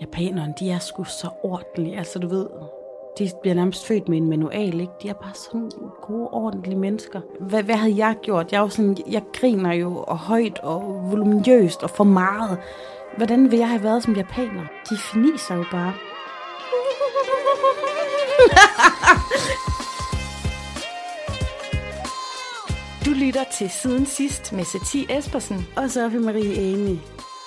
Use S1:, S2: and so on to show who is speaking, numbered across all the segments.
S1: japanerne, de er sgu så ordentlige. Altså, du ved, de bliver nærmest født med en manual, ikke? De er bare sådan gode, ordentlige mennesker. Hvad, hvad havde jeg gjort? Jeg, var sådan, jeg griner jo og højt og voluminøst og for meget. Hvordan ville jeg have været som japaner? De fniser jo bare.
S2: Du lytter til Siden Sidst med Satie Espersen.
S1: Og Sofie Marie Amy.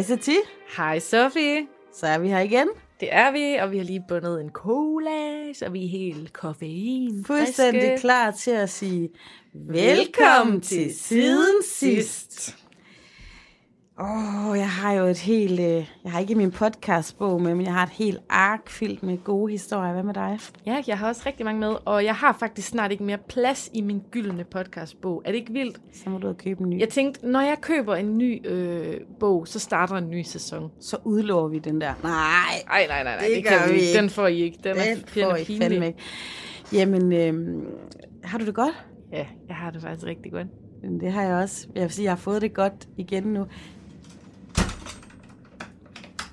S1: Hej Sati,
S2: Hej Sofie.
S1: så er vi her igen.
S2: Det er vi, og vi har lige bundet en cola, så vi er helt koffein.
S1: Fuldstændig klar til at sige velkommen til siden sidst. Åh, oh, jeg har jo et helt, øh, jeg har ikke min podcastbog med, men jeg har et helt ark fyldt med gode historier. Hvad med dig?
S2: Ja, jeg har også rigtig mange med, og jeg har faktisk snart ikke mere plads i min gyldne podcastbog. Er det ikke vildt?
S1: Så må du købe en ny.
S2: Jeg tænkte, når jeg køber en ny øh, bog, så starter en ny sæson.
S1: Så udlover vi den der. Nej,
S2: Ej, nej, nej, nej,
S1: Det
S2: det, kan vi ikke. Den får I ikke. Den, er,
S1: den
S2: den
S1: får I fandme ikke. Jamen, øh, har du det godt?
S2: Ja, jeg har det faktisk rigtig godt.
S1: Men Det har jeg også. Jeg vil sige, jeg har fået det godt igen nu.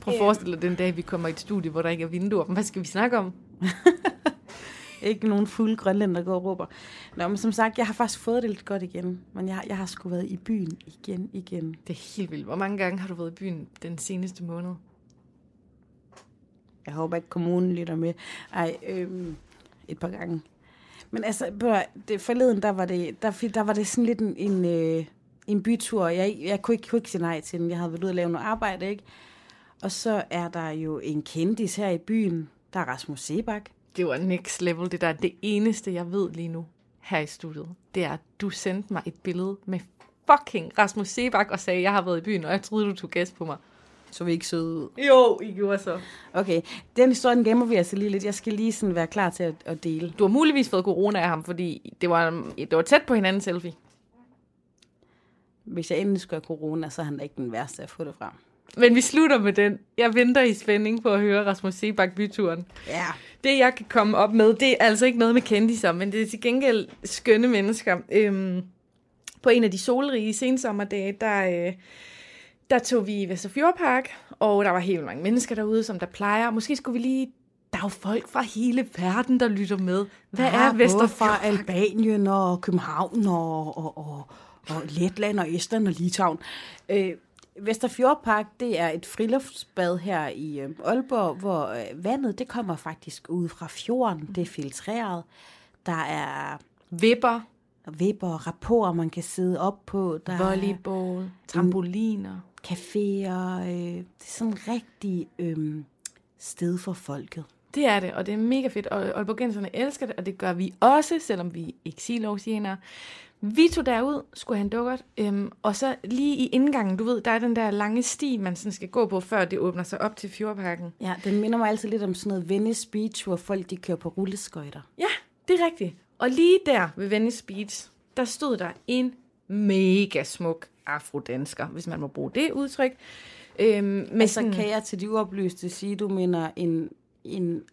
S2: Prøv at forestille dig den dag, vi kommer i et studie, hvor der ikke er vinduer. Hvad skal vi snakke om?
S1: Ikke nogen fulde grønlænder, der går og råber. Nå, men som sagt, jeg har faktisk fået det lidt godt igen. Men jeg, har- jeg har sgu været i byen igen, igen.
S2: Det er helt vildt. Hvor mange gange har du været i byen den seneste måned?
S1: Jeg håber ikke, kommunen lytter med. Ej, øhm, et par gange. Men altså, det, forleden, der var det, der, der var det sådan lidt en, en, øh, en bytur. Jeg, jeg kunne, ikke, kunne ikke sige nej til den. Jeg havde været ude og lave noget arbejde, ikke? Og så er der jo en kendis her i byen. Der er Rasmus Sebak.
S2: Det var next level. Det der det eneste, jeg ved lige nu her i studiet. Det er, at du sendte mig et billede med fucking Rasmus Sebak og sagde, at jeg har været i byen, og jeg troede, du tog gæst på mig.
S1: Så vi ikke søde ud.
S2: Jo, I gjorde så.
S1: Okay, den historie den gemmer vi altså lige lidt. Jeg skal lige sådan være klar til at, at dele.
S2: Du har muligvis fået corona af ham, fordi det var, det var tæt på hinanden selfie.
S1: Hvis jeg endelig skulle have corona, så er han da ikke den værste at få det frem.
S2: Men vi slutter med den. Jeg venter i spænding på at høre Rasmus Sebak byturen.
S1: Ja.
S2: Det, jeg kan komme op med, det er altså ikke noget med kendiser, men det er til gengæld skønne mennesker. Øhm, på en af de solrige sensommerdage, der, øh, der tog vi i Vesterfjordpark, og der var helt mange mennesker derude, som der plejer. Måske skulle vi lige... Der er jo folk fra hele verden, der lytter med. Hvad
S1: Der
S2: er
S1: både fra? Albanien og København og, og, og, og Letland og Estland og Litauen. Øh, Vesterfjordpark, det er et friluftsbad her i øh, Aalborg, hvor øh, vandet det kommer faktisk ud fra fjorden. Det er filtreret. Der er
S2: Vipper,
S1: vipper og rapporter, man kan sidde op på. Der er
S2: volleyball, trampoliner.
S1: caféer. Øh, det er sådan rigtig øh, sted for folket.
S2: Det er det, og det er mega fedt, og Aalborgenserne elsker det, og det gør vi også, selvom vi er eksilovsienere. Vi tog derud, skulle han dukkert, øhm, og så lige i indgangen, du ved, der er den der lange sti, man sådan skal gå på, før det åbner sig op til fjordparken.
S1: Ja, den minder mig altid lidt om sådan noget Venice Beach, hvor folk de kører på rulleskøjter.
S2: Ja, det er rigtigt. Og lige der ved Venice Beach, der stod der en mega smuk afrodansker, hvis man må bruge det udtryk. Øhm, med
S1: Altså
S2: sådan,
S1: kan jeg til de uoplyste sige, du mener en, en,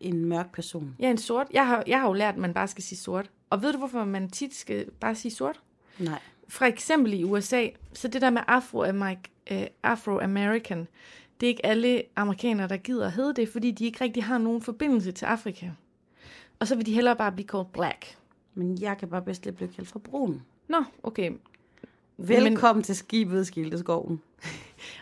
S1: en mørk person.
S2: Ja, en sort. Jeg har, jeg har jo lært, at man bare skal sige sort. Og ved du, hvorfor man tit skal bare sige sort?
S1: Nej.
S2: for eksempel i USA, så det der med Afro-American, øh, Afro-American det er ikke alle amerikanere, der gider at hedde det, fordi de ikke rigtig har nogen forbindelse til Afrika. Og så vil de hellere bare blive kaldt black.
S1: Men jeg kan bare bedst lide at blive kaldt for brun.
S2: Nå, okay.
S1: Velkommen men... til skibet Skildeskoven.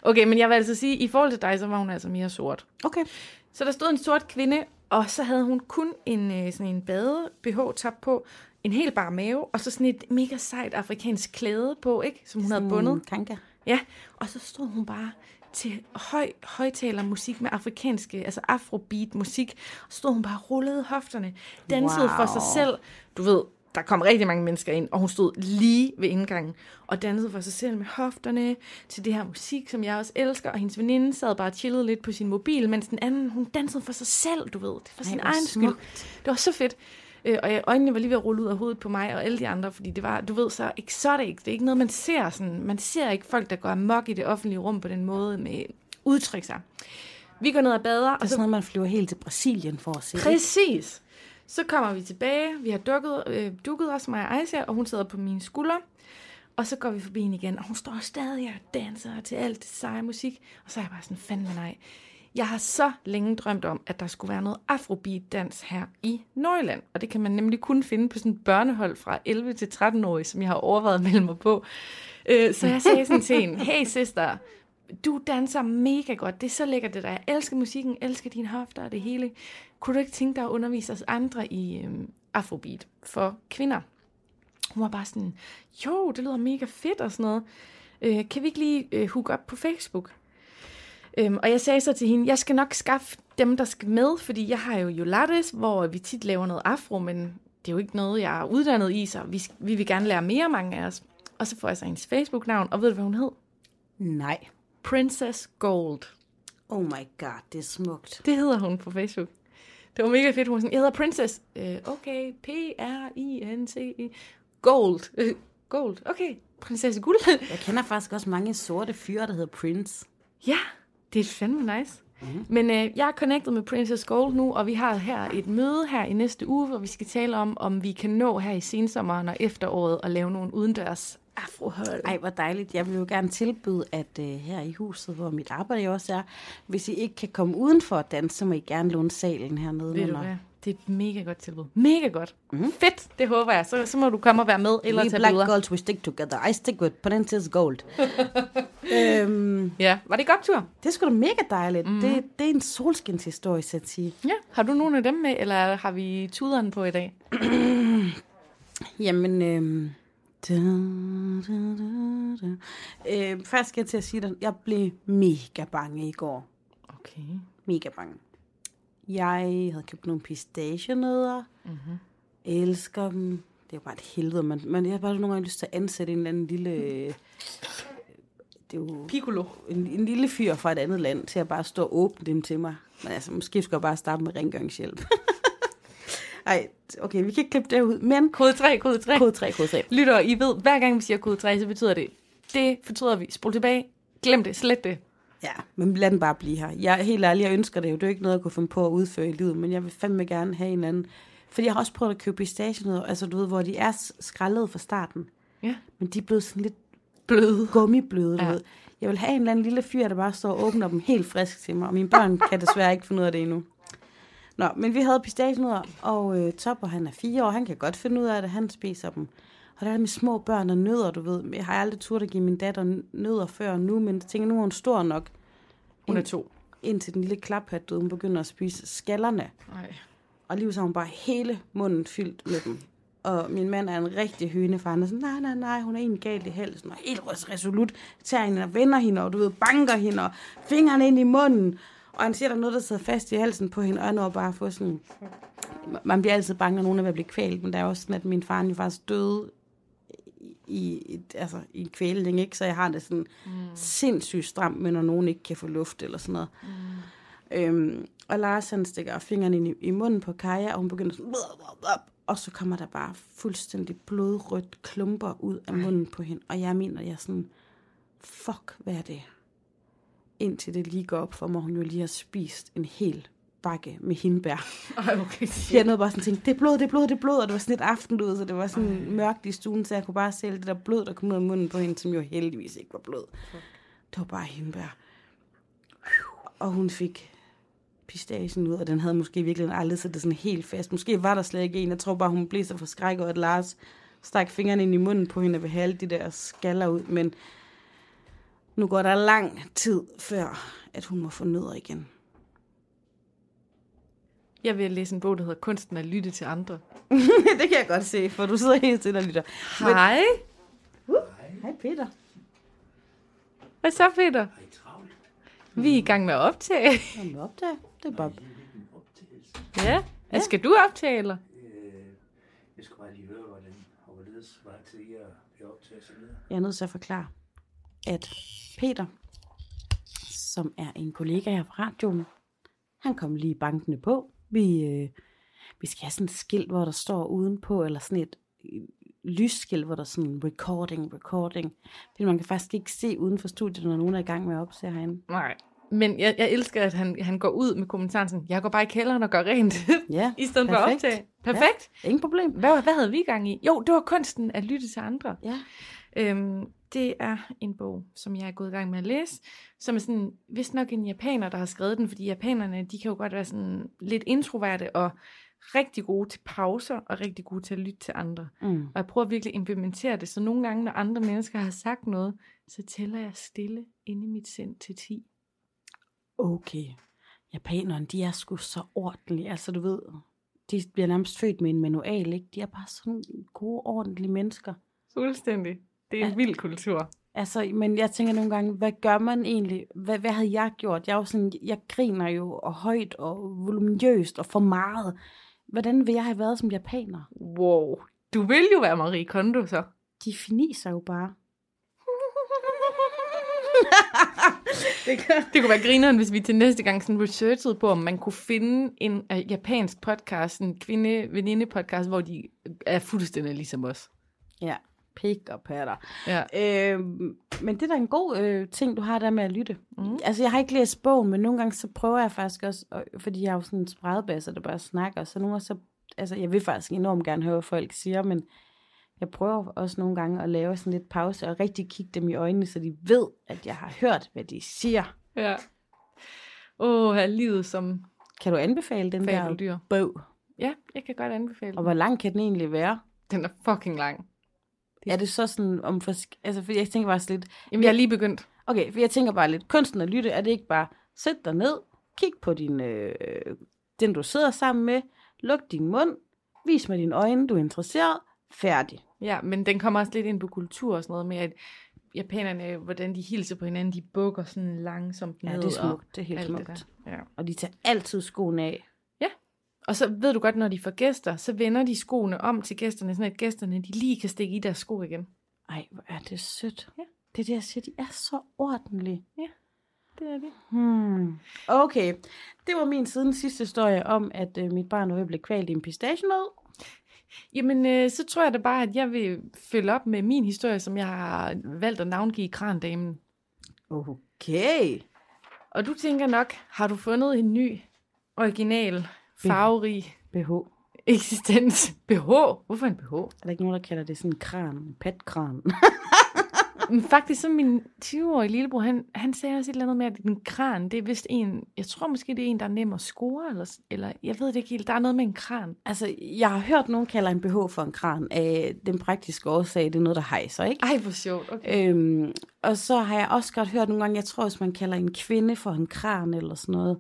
S2: Okay, men jeg vil altså sige, i forhold til dig, så var hun altså mere sort.
S1: Okay.
S2: Så der stod en sort kvinde, og så havde hun kun en, øh, sådan en bade bh top på, en helt bar mave, og så sådan et mega sejt afrikansk klæde på, ikke? Som hun havde bundet.
S1: Kanka.
S2: Ja, og så stod hun bare til høj, højtalermusik med afrikanske, altså afrobeat musik. Og så stod hun bare og rullede hofterne, dansede wow. for sig selv. Du ved, der kom rigtig mange mennesker ind, og hun stod lige ved indgangen og dansede for sig selv med hofterne til det her musik, som jeg også elsker. Og hendes veninde sad bare og chillede lidt på sin mobil, mens den anden, hun dansede for sig selv, du ved. Det var sin
S1: Ej,
S2: egen skyld. Det var så fedt. Øh, og jeg, øjnene var lige ved at rulle ud af hovedet på mig og alle de andre, fordi det var, du ved, så exotic. Det er ikke noget, man ser sådan. Man ser ikke folk, der går amok i det offentlige rum på den måde med udtryk sig. Vi går ned og bader,
S1: Det er
S2: og så
S1: sådan noget, man flyver helt til Brasilien for at se.
S2: Præcis. Så kommer vi tilbage. Vi har dukket, øh, dukket os, mig og Aisha, og hun sidder på mine skuldre. Og så går vi forbi hende igen, og hun står stadig og danser til alt det seje musik. Og så er jeg bare sådan, fandme nej. Jeg har så længe drømt om, at der skulle være noget afrobeat-dans her i Nordjylland. Og det kan man nemlig kun finde på sådan et børnehold fra 11 til 13-årige, som jeg har overvejet at melde mig på. Øh, Så jeg sagde sådan til hende, hey sister, du danser mega godt. Det er så lækkert det der. Jeg elsker musikken, elsker dine hofter og det hele. Kunne du ikke tænke dig at undervise os andre i øhm, afrobeat for kvinder? Hun var bare sådan, jo, det lyder mega fedt og sådan noget. Øh, kan vi ikke lige øh, hook op på Facebook? Øhm, og jeg sagde så til hende, jeg skal nok skaffe dem, der skal med, fordi jeg har jo Jolates, hvor vi tit laver noget afro, men det er jo ikke noget, jeg er uddannet i, så vi, vi vil gerne lære mere, mange af os. Og så får jeg så hendes Facebook-navn, og ved du, hvad hun hed?
S1: Nej.
S2: Princess Gold.
S1: Oh my god, det er smukt.
S2: Det hedder hun på Facebook. Det var mega fedt. Hun var sådan, jeg hedder Princess. Øh, okay, P-R-I-N-C-E. Gold. Øh, gold. Okay, prinsesse Guld.
S1: Jeg kender faktisk også mange sorte fyre, der hedder Prince.
S2: ja, det er fandme nice. Mm-hmm. Men øh, jeg er connected med Princess Gold nu, og vi har her et møde her i næste uge, hvor vi skal tale om, om vi kan nå her i sensommeren og efteråret at lave nogle udendørs afrohold.
S1: Ej, hvor dejligt. Jeg vil jo gerne tilbyde, at uh, her i huset, hvor mit arbejde også er, hvis I ikke kan komme udenfor at danse, så må I gerne låne salen hernede.
S2: Ved du hvad? Det er et mega godt tilbud. Mega godt. Mm-hmm. Fedt, det håber jeg. Så, så må du komme og være med, eller
S1: We
S2: tage
S1: black
S2: billeder.
S1: girls, we stick together. I stick with Princess Gold. øhm,
S2: Ja, var det godt tur?
S1: det er sgu da mega dejligt. Mm. Det, det er en solskinshistorie, så at sige.
S2: Ja. Har du nogle af dem med, eller har vi tuderen på i dag?
S1: Jamen, øhm, da, da, da, da. Øh, først skal jeg til at sige dig, jeg blev mega bange i går.
S2: Okay.
S1: Mega bange. Jeg havde købt nogle pistachienødder. Mm-hmm. Elsker dem. Det er bare et helvede. Man, man, jeg har bare nogle gange lyst til at ansætte en eller anden lille... Det er jo
S2: Piccolo.
S1: en, en lille fyr fra et andet land til at bare stå og åbne dem til mig. Men altså, måske skal jeg bare starte med rengøringshjælp. Ej, okay, vi kan ikke klippe det ud. Men
S2: Kode 3, kode 3.
S1: kode 3, kode 3.
S2: Lytter, I ved, hver gang vi siger kode 3, så betyder det, det fortryder vi. Spol tilbage. Glem det. Slet det.
S1: Ja, men lad den bare blive her. Jeg er helt ærlig, jeg ønsker det jo. Det er jo ikke noget, jeg kunne finde på at udføre i livet, men jeg vil fandme gerne have en anden. Fordi jeg har også prøvet at købe pistachienødder, altså du ved, hvor de er skrællet fra starten.
S2: Ja.
S1: Men de er blevet sådan lidt
S2: Bløde.
S1: gummibløde, du
S2: ja.
S1: ved. Jeg vil have en eller anden lille fyr, der bare står og åbner dem helt frisk til mig, og mine børn kan desværre ikke finde ud af det endnu. Nå, men vi havde pistachienødder, og øh, Topper, han er fire år, han kan godt finde ud af det, han spiser dem. Og der er med små børn og nødder, du ved. Jeg har aldrig turde at give min datter nødder før nu, men jeg tænker, nu er hun stor nok.
S2: Hun er to.
S1: Indtil den lille klaphat, du hun begynder at spise skallerne.
S2: Nej.
S1: Og lige så har hun bare hele munden fyldt med dem. Og min mand er en rigtig høne, for han er sådan, nej, nej, nej, hun er egentlig galt i halsen. Og helt res- resolut tager hende og vender hende, og du ved, banker hende, og fingrene ind i munden. Og han siger, der er noget, der sidder fast i halsen på hende, og når bare få sådan... Man bliver altid bange, når nogen er ved at blive kvalt, men der er også sådan, at min far jo faktisk døde i, et, altså, i en kvælning, ikke? Så jeg har det sådan mm. sindssygt stramt med, når nogen ikke kan få luft eller sådan noget. Mm. Øhm, og Lars han stikker fingrene ind i, i munden på Kaja, og hun begynder sådan... Og så kommer der bare fuldstændig blodrødt klumper ud af munden på hende. Og jeg mener, jeg er sådan... Fuck, hvad er det? Indtil det lige går op for mig, hun jo lige har spist en hel bakke med hindbær.
S2: Ej, okay.
S1: Jeg nåede bare sådan tænke, det er blod, det er blod, det er blod, og det var sådan et aftenlud, så det var sådan
S2: Ej.
S1: mørkt i stuen, så jeg kunne bare se det der blod, der kom ud af munden på hende, som jo heldigvis ikke var blod. Det var bare hindbær. Og hun fik pistachen ud, og den havde måske virkelig aldrig siddet sådan helt fast. Måske var der slet ikke en. Jeg tror bare, hun blev så forskrækket, at Lars stak fingrene ind i munden på hende og ville have alle de der skaller ud. Men nu går der lang tid før, at hun må få nødder igen.
S2: Jeg vil læse en bog, der hedder Kunsten at lytte til andre.
S1: det kan jeg godt se, for du sidder helt stille og lytter.
S2: Hej.
S1: Hej Peter.
S2: Hvad så, Peter? Vi er i gang med at optage.
S1: Kom op der. Det er bare...
S2: Ja. ja. Skal du optage, eller?
S3: Øh, jeg skulle bare lige høre, hvordan og hvorledes var til at blive optaget og så videre.
S1: Jeg er nødt til at forklare, at Peter, som er en kollega her fra radioen, han kom lige bankende på. Vi, øh, vi skal have sådan et skilt, hvor der står udenpå, eller sådan et øh, lysskilt, hvor der er sådan recording, recording. Fordi man kan faktisk ikke se uden for studiet, når nogen er i gang med at opse herinde.
S2: Nej. Men jeg, jeg elsker, at han, han går ud med kommentaren sådan, jeg går bare i kælderen og gør rent,
S1: Ja,
S2: i stedet for at
S1: perfekt.
S2: optage. Perfekt.
S1: Ja, ingen problem.
S2: Hvad, hvad havde vi gang i? Jo, det var kunsten at lytte til andre.
S1: Ja.
S2: Øhm, det er en bog, som jeg er gået i gang med at læse, som er sådan, vist nok en japaner, der har skrevet den, fordi japanerne, de kan jo godt være sådan lidt introverte og rigtig gode til pauser og rigtig gode til at lytte til andre.
S1: Mm.
S2: Og jeg prøver virkelig at implementere det, så nogle gange, når andre mennesker har sagt noget, så tæller jeg stille inde i mit sind til 10.
S1: Okay. Japanerne, de er sgu så ordentlige. Altså, du ved, de bliver nærmest født med en manual, ikke? De er bare sådan gode, ordentlige mennesker.
S2: Fuldstændig. Det er en vild kultur.
S1: Altså, men jeg tænker nogle gange, hvad gør man egentlig? Hvad, hvad havde jeg gjort? Jeg, er jo sådan, jeg griner jo og højt og voluminøst og for meget. Hvordan vil jeg have været som japaner?
S2: Wow. Du vil jo være Marie Kondo, så.
S1: De finiser jo bare.
S2: Det kunne være grineren, hvis vi til næste gang sådan researchede på, om man kunne finde en uh, japansk podcast, en kvinde-veninde-podcast, hvor de er fuldstændig ligesom os.
S1: Ja, pik og patter.
S2: Ja.
S1: Øhm, men det er da en god øh, ting, du har der med at lytte.
S2: Mm.
S1: Altså, jeg har ikke læst bogen, men nogle gange så prøver jeg faktisk også, og, fordi jeg er jo sådan en spredbasser, der bare snakker, så nogle gange så, altså, jeg vil faktisk enormt gerne høre, hvad folk siger, men jeg prøver også nogle gange at lave sådan lidt pause, og rigtig kigge dem i øjnene, så de ved, at jeg har hørt, hvad de siger.
S2: Ja. Åh, her livet som
S1: Kan du anbefale den der
S2: fabeldyr.
S1: bog?
S2: Ja, jeg kan godt anbefale
S1: Og hvor lang kan den egentlig være?
S2: Den er fucking lang.
S1: Er det så sådan om... Forsk- altså, for jeg tænker bare lidt...
S2: Jamen, jeg er lige begyndt.
S1: Okay, for jeg tænker bare lidt, kunsten at lytte, er det ikke bare, sæt dig ned, kig på din, øh, den du sidder sammen med, luk din mund, vis med dine øjne, du er interesseret, færdig.
S2: Ja, men den kommer også lidt ind på kultur og sådan noget med, at japanerne, hvordan de hilser på hinanden, de bukker sådan langsomt ned.
S1: Ja, det er smukt, det er helt smukt.
S2: det der. Ja.
S1: Og de tager altid skoene af.
S2: Og så ved du godt, når de får gæster, så vender de skoene om til gæsterne, sådan at gæsterne de lige kan stikke i deres sko igen.
S1: Ej, hvor er det sødt.
S2: Ja.
S1: Det er det, jeg siger, de er så ordentlige.
S2: Det er det.
S1: Hmm. Okay, det var min siden sidste historie om, at øh, mit barn var blive kvalt i en pistachienød.
S2: Jamen, øh, så tror jeg da bare, at jeg vil følge op med min historie, som jeg har valgt at navngive Krandamen.
S1: Okay.
S2: Og du tænker nok, har du fundet en ny, original, farverig
S1: BH.
S2: eksistens? BH? Hvorfor en BH?
S1: Er der ikke nogen, der kalder det sådan en kran? En petkran?
S2: Men faktisk så min 20-årige lillebror, han, han sagde også et eller andet med, at en kran, det er vist en, jeg tror måske det er en, der er nem at score, eller, eller jeg ved det ikke helt, der er noget med en kran.
S1: Altså, jeg har hørt nogen kalder en BH for en kran af den praktiske årsag, det er noget, der hejser, ikke?
S2: Ej, hvor sjovt, okay.
S1: Øhm, og så har jeg også godt hørt nogle gange, jeg tror også, man kalder en kvinde for en kran eller sådan noget.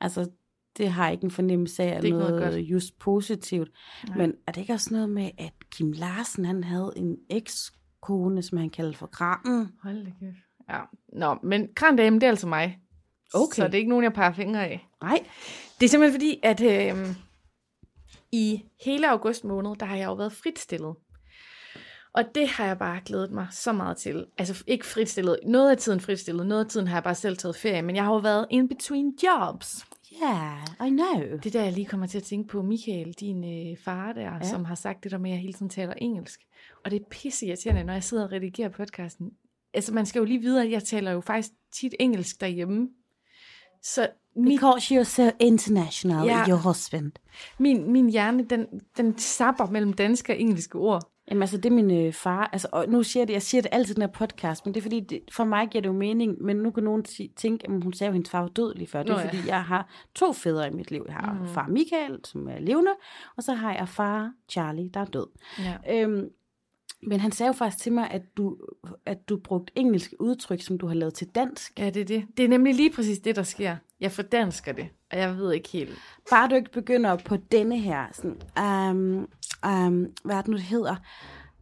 S1: Altså, det har jeg ikke en fornemmelse af,
S2: Det er
S1: noget,
S2: noget
S1: noget just positivt.
S2: Nej.
S1: Men er det ikke også noget med, at Kim Larsen, han havde en ekskone, som han kaldte for kranen?
S2: Hold da kæft. Ja. Nå, men krandame, det er altså mig.
S1: Okay.
S2: Så det er ikke nogen, jeg peger fingre af.
S1: Nej.
S2: Det er simpelthen fordi, at øh, i hele august måned, der har jeg jo været fritstillet. Og det har jeg bare glædet mig så meget til. Altså ikke fritstillet, noget af tiden fritstillet, noget af tiden har jeg bare selv taget ferie, men jeg har jo været in between jobs.
S1: Yeah, I know.
S2: Det er der, jeg lige kommer til at tænke på Michael, din øh, far der, ja. som har sagt det der med, at jeg hele tiden taler engelsk. Og det er pisse irriterende, når jeg sidder og redigerer podcasten. Altså man skal jo lige vide, at jeg taler jo faktisk tit engelsk derhjemme. Så mit,
S1: Because you're so international,
S2: Ja.
S1: your husband.
S2: min, min hjerne, den, den sapper mellem danske og engelske ord.
S1: Jamen altså, det er min øh, far, altså, og nu siger jeg det, jeg siger det altid i den her podcast, men det er fordi, det, for mig giver det jo mening, men nu kan nogen si- tænke, at hun sagde jo, at hendes far var død lige før. Det er
S2: Nå ja.
S1: fordi, jeg har to fædre i mit liv. Jeg har mm. far Michael, som er levende, og så har jeg far Charlie, der er død.
S2: Ja.
S1: Øhm, men han sagde jo faktisk til mig, at du, at du brugte engelske udtryk, som du har lavet til dansk.
S2: ja, det er det. Det er nemlig lige præcis det, der sker. Jeg fordansker det, og jeg ved ikke helt.
S1: Bare du ikke begynder på denne her, sådan, um, um, hvad er det nu, det hedder?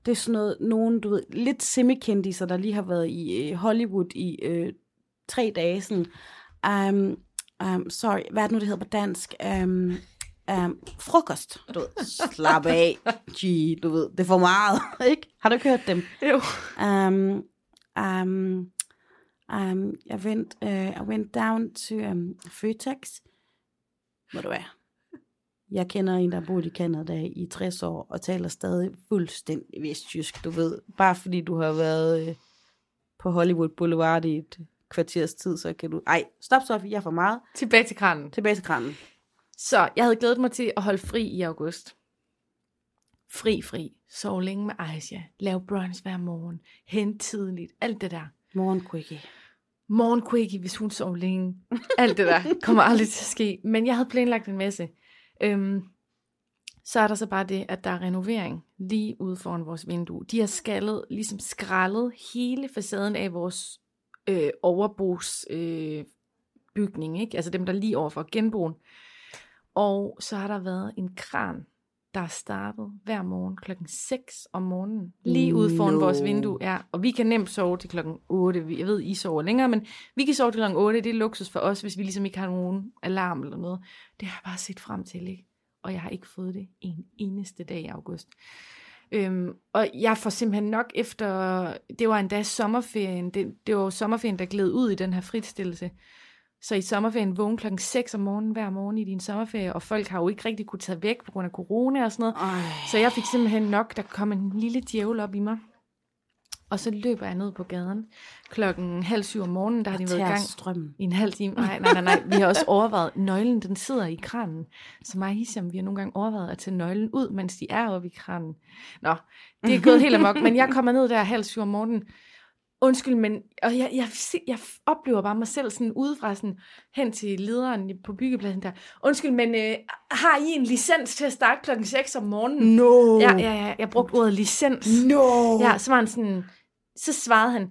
S1: Det er sådan noget, nogen, du ved, lidt semikendiser, der lige har været i øh, Hollywood i øh, tre dage, sådan, um, um, sorry, hvad er det nu, det hedder på dansk? Um, um, frokost. Du ved, slap af. Gee, du ved, det er for meget, ikke? Har du ikke hørt dem?
S2: Jo.
S1: Um, um, um, I went, uh, I went down to um, Føtex. Må du være. Jeg kender en, der har boet i Canada i 60 år, og taler stadig fuldstændig vestjysk, du ved. Bare fordi du har været øh, på Hollywood Boulevard i et kvarters tid, så kan du... Ej, stop, Sofie, jeg er for meget.
S2: Tilbage til kranen.
S1: Tilbage til kranen.
S2: Så jeg havde glædet mig til at holde fri i august. Fri, fri. Sov længe med Aisha. Lav brunch hver morgen. Hent tidligt. Alt det der.
S1: Morgen
S2: morgenquickie, hvis hun sov længe. Alt det der kommer aldrig til at ske. Men jeg havde planlagt en masse. Øhm, så er der så bare det, at der er renovering lige ude foran vores vindue. De har skaldet, ligesom skrællet hele facaden af vores øh, overbos øh, bygning, ikke? altså dem, der er lige overfor genboen. Og så har der været en kran, der er startet hver morgen klokken 6 om morgenen, lige ude foran
S1: No.
S2: vores vindue. Ja, og vi kan nemt sove til klokken 8. Vi- Jeg ved, I sover længere, men vi kan sove til klokken 8. Det er luksus for os, hvis vi ligesom ikke har nogen alarm eller noget. Det har jeg bare set frem til, ikke? Og jeg har ikke fået det en eneste dag i august. Øhm, og jeg får simpelthen nok efter, det var endda sommerferien, det, det var jo sommerferien, der gled ud i den her fritstillelse. Så i sommerferien vågne klokken 6 om morgenen hver morgen i din sommerferie, og folk har jo ikke rigtig kunne tage væk på grund af corona og sådan noget.
S1: Ej.
S2: Så jeg fik simpelthen nok, der kom en lille djævel op i mig. Og så løber jeg ned på gaden klokken halv syv om morgenen, der har de været i gang
S1: strømmen.
S2: i en halv time. Nej, nej, nej, nej. Vi har også overvejet, nøglen den sidder i kranen. Så mig og Hisham, vi har nogle gange overvejet at tage nøglen ud, mens de er oppe i kranen. Nå, det er gået helt amok, men jeg kommer ned der halv syv om morgenen. Undskyld, men og jeg, jeg, jeg oplever bare mig selv sådan udefra sådan, hen til lederen på byggepladsen der. Undskyld, men øh, har I en licens til at starte klokken 6 om morgenen?
S1: No.
S2: Ja, ja, ja. Jeg brugte ordet licens.
S1: No.
S2: Ja, så var han sådan, så svarede han,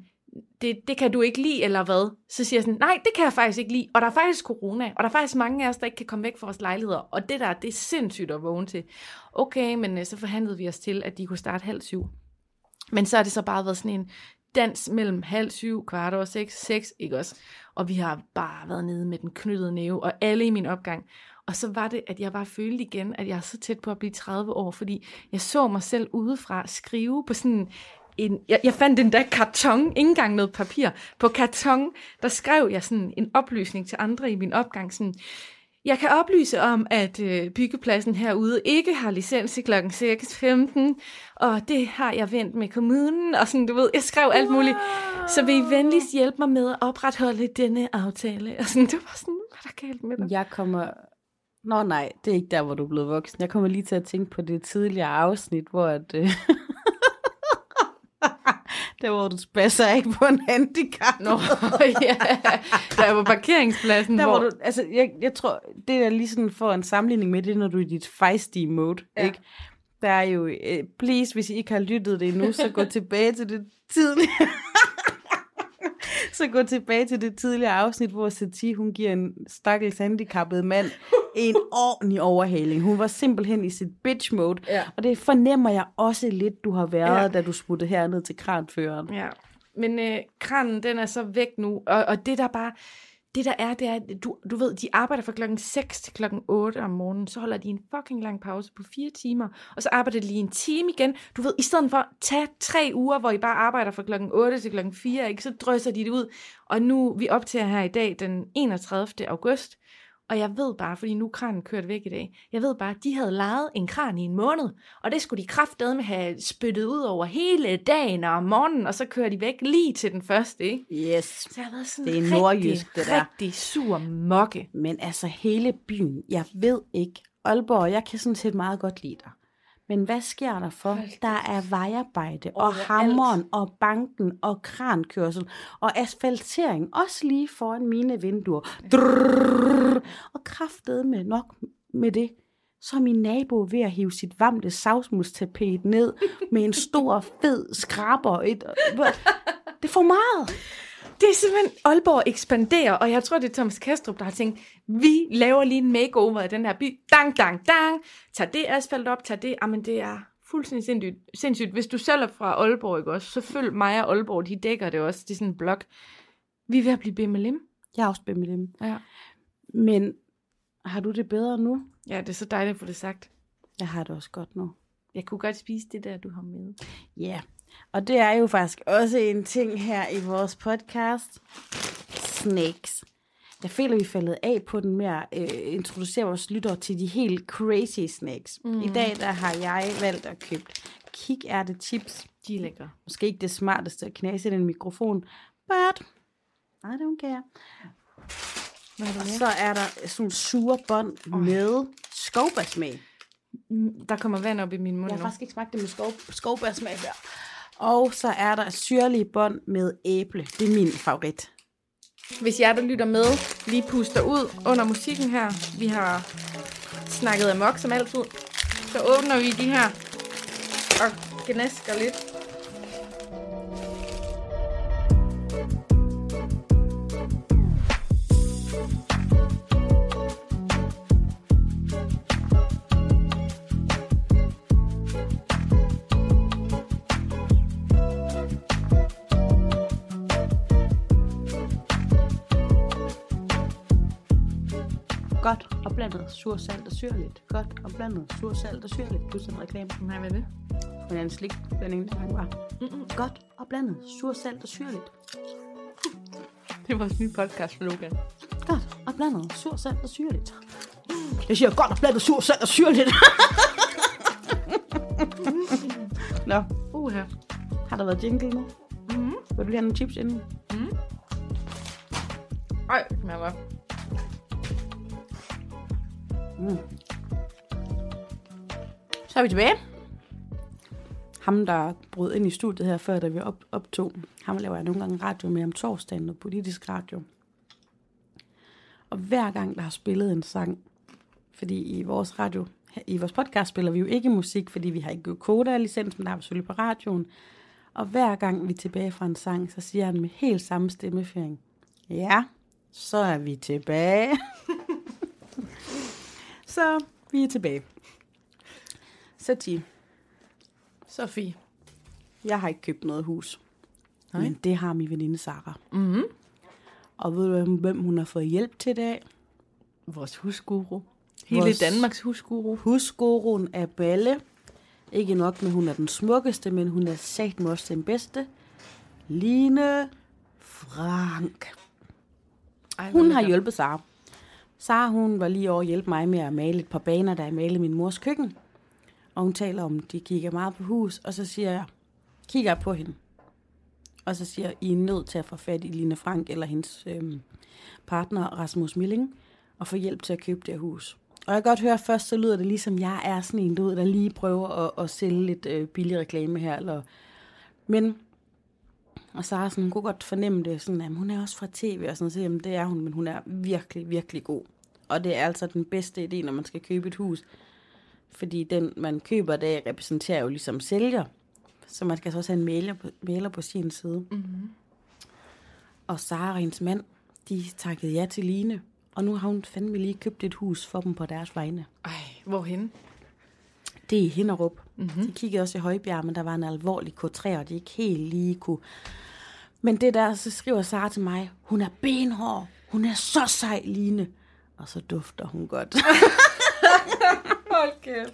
S2: det, det kan du ikke lide, eller hvad? Så siger jeg sådan, nej, det kan jeg faktisk ikke lide. Og der er faktisk corona, og der er faktisk mange af os, der ikke kan komme væk fra vores lejligheder. Og det der, det er sindssygt at vågne til. Okay, men øh, så forhandlede vi os til, at de kunne starte halv syv. Men så har det så bare været sådan en dans mellem halv syv, kvart over seks, seks, ikke også? Og vi har bare været nede med den knyttede næve, og alle i min opgang. Og så var det, at jeg bare følte igen, at jeg er så tæt på at blive 30 år, fordi jeg så mig selv udefra skrive på sådan en, jeg, jeg fandt den der karton, ikke engang noget papir. På karton, der skrev jeg sådan en oplysning til andre i min opgang, sådan, jeg kan oplyse om, at øh, byggepladsen herude ikke har licens til kl. 6.15, og det har jeg vendt med kommunen, og sådan, du ved, jeg skrev alt muligt. Så vil I venligst hjælpe mig med at opretholde denne aftale? Og sådan, det var sådan, hvad der galt med dig?
S1: Jeg kommer... Nå nej, det er ikke der, hvor du er blevet voksen. Jeg kommer lige til at tænke på det tidligere afsnit, hvor at... Øh... der hvor du spasser af på en handicap.
S2: Nå, ja, der er på parkeringspladsen,
S1: Der
S2: hvor...
S1: hvor du, altså, jeg, jeg tror, det er lige sådan for en sammenligning med det, når du er i dit feisty mode,
S2: Ja.
S1: ja. ikke? Der er jo, øh, please, hvis I ikke har lyttet det endnu, så gå tilbage til det tidligere. så gå tilbage til det tidligere afsnit, hvor Sati, hun giver en stakkels handicappet mand en ordentlig overhaling. Hun var simpelthen i sit bitch mode.
S2: Ja.
S1: Og det fornemmer jeg også lidt, du har været,
S2: ja.
S1: da du smuttede herned til kranføreren.
S2: Ja, men øh, kranen, den er så væk nu, og, og det der bare, det der er, det er, at du, du ved, de arbejder fra klokken 6 til klokken 8 om morgenen, så holder de en fucking lang pause på fire timer, og så arbejder de lige en time igen. Du ved, i stedet for at tage tre uger, hvor I bare arbejder fra klokken 8 til klokken 4, ikke, så drøser de det ud. Og nu, vi optager her i dag, den 31. august, og jeg ved bare, fordi nu kranen kørt væk i dag, jeg ved bare, at de havde lejet en kran i en måned, og det skulle de kraftedeme have spyttet ud over hele dagen og om morgenen, og så kører de væk lige til den første, ikke?
S1: Yes.
S2: Så jeg har været sådan
S1: Det er
S2: rigtig,
S1: nordjysk, det der.
S2: rigtig sur mokke.
S1: Men altså hele byen, jeg ved ikke, Aalborg, jeg kan sådan set meget godt lide dig. Men hvad sker der for?
S2: Hold
S1: Der er vejarbejde, og
S2: Overalt.
S1: hammeren, og banken, og krankørsel, og asfaltering, også lige foran mine vinduer. Drrrr, og kraftet med nok med det, så er min nabo ved at hive sit vamle savsmulstapet ned med en stor, fed skraber. Et, det er for meget.
S2: Det er simpelthen, Aalborg ekspanderer, og jeg tror, det er Thomas Kastrup, der har tænkt, vi laver lige en makeover af den her by. Dang, dang, dang. Tag det asfalt op, tag det. Jamen, det er fuldstændig sindssygt. sindssygt. Hvis du selv er fra Aalborg, ikke også, så følg mig og Aalborg, de dækker det også. Det er sådan en blok. Vi er ved at blive BMLM.
S1: Jeg er også dem.
S2: Ja.
S1: Men har du det bedre nu?
S2: ja, det er så dejligt at få det sagt.
S1: Jeg har det også godt nu.
S2: Jeg kunne godt spise det der, du har med.
S1: Ja, yeah. Og det er jo faktisk også en ting her i vores podcast. Snakes. Jeg føler, vi er faldet af på den med at øh, introducere vores lyttere til de helt crazy snacks. Mm. I dag der har jeg valgt at købe kikærte chips.
S2: De er lækre.
S1: Måske ikke det smarteste at knase i den mikrofon, but I don't care.
S2: Hvad har du
S1: Og så er der sådan nogle sure bånd med skovbærsmag.
S2: Mm, Der kommer vand op i min mund
S1: Jeg har
S2: nu.
S1: faktisk ikke smagt det med skov, skovbærsmag før. Og så er der syrlige bånd med æble. Det er min favorit.
S2: Hvis jer, der lytter med, lige puster ud under musikken her. Vi har snakket amok som altid. Så åbner vi de her og gnasker lidt.
S1: Sur, salt og syrligt. Godt og blandet sur, salt og syrligt. Plus en reklame
S2: Nej, hvad er det?
S1: for en slik. Den ene gang var.
S2: Mm-mm.
S1: Godt og blandet sur, salt og syrligt.
S2: Det er vores nye podcast slogan.
S1: Godt og blandet sur, salt og syrligt. Jeg siger godt og blandet sur, salt og syrligt. Nå,
S2: Uha.
S1: har der været jingle nu?
S2: Mm-hmm.
S1: Vil du lige have nogle chips inden?
S2: Ej, det smager godt.
S1: Mm. Så er vi tilbage. Ham, der brød ind i studiet her før, da vi op, optog, ham laver jeg nogle gange radio med om torsdagen og politisk radio. Og hver gang, der har spillet en sang, fordi i vores radio, i vores podcast spiller vi jo ikke musik, fordi vi har ikke Koda-licens, men der er vi selvfølgelig på radioen. Og hver gang vi er tilbage fra en sang, så siger han med helt samme stemmeføring, ja, så er vi tilbage. Så vi er tilbage. Så Ti,
S2: Sofie.
S1: jeg har ikke købt noget hus.
S2: Nej.
S1: Men det har min veninde Sara.
S2: Mm-hmm.
S1: Og ved du, hvem- hun har fået hjælp til i dag?
S2: Vores husguru. Hele
S1: Vores-
S2: Danmarks husguru.
S1: Husguruen af Balle. Ikke nok med, hun er den smukkeste, men hun er sagt også den bedste. Line Frank.
S2: Ej,
S1: Hun har hjulpet Sara. Sara, hun var lige over at hjælpe mig med at male et par baner, da jeg malede min mors køkken. Og hun taler om, de kigger meget på hus, og så siger jeg, kigger jeg på hende. Og så siger jeg, I er nødt til at få fat i Line Frank eller hendes øhm, partner Rasmus Milling, og få hjælp til at købe det hus. Og jeg kan godt høre, at først så lyder det ligesom, jeg er sådan en, du ved, der lige prøver at, at sælge lidt øh, billig reklame her. Eller... Men og Sara sådan, hun kunne godt fornemme det, sådan, at hun er også fra tv, og sådan, så jamen, det er hun, men hun er virkelig, virkelig god. Og det er altså den bedste idé, når man skal købe et hus. Fordi den, man køber, det repræsenterer jo ligesom sælger. Så man skal så også have en maler på, maler på sin side.
S2: Mhm.
S1: Og Sara og hendes mand, de takkede ja til Line. Og nu har hun fandme lige købt et hus for dem på deres vegne.
S2: Ej, hvorhen?
S1: Det er i Hinderup.
S2: Mhm.
S1: Mm-hmm. De kiggede også i Højbjerg, men der var en alvorlig K3, og de ikke helt lige kunne. Men det der, så skriver Sara til mig, hun er benhård, hun er så sej, Line. Og så dufter hun godt.
S2: Hold kæft.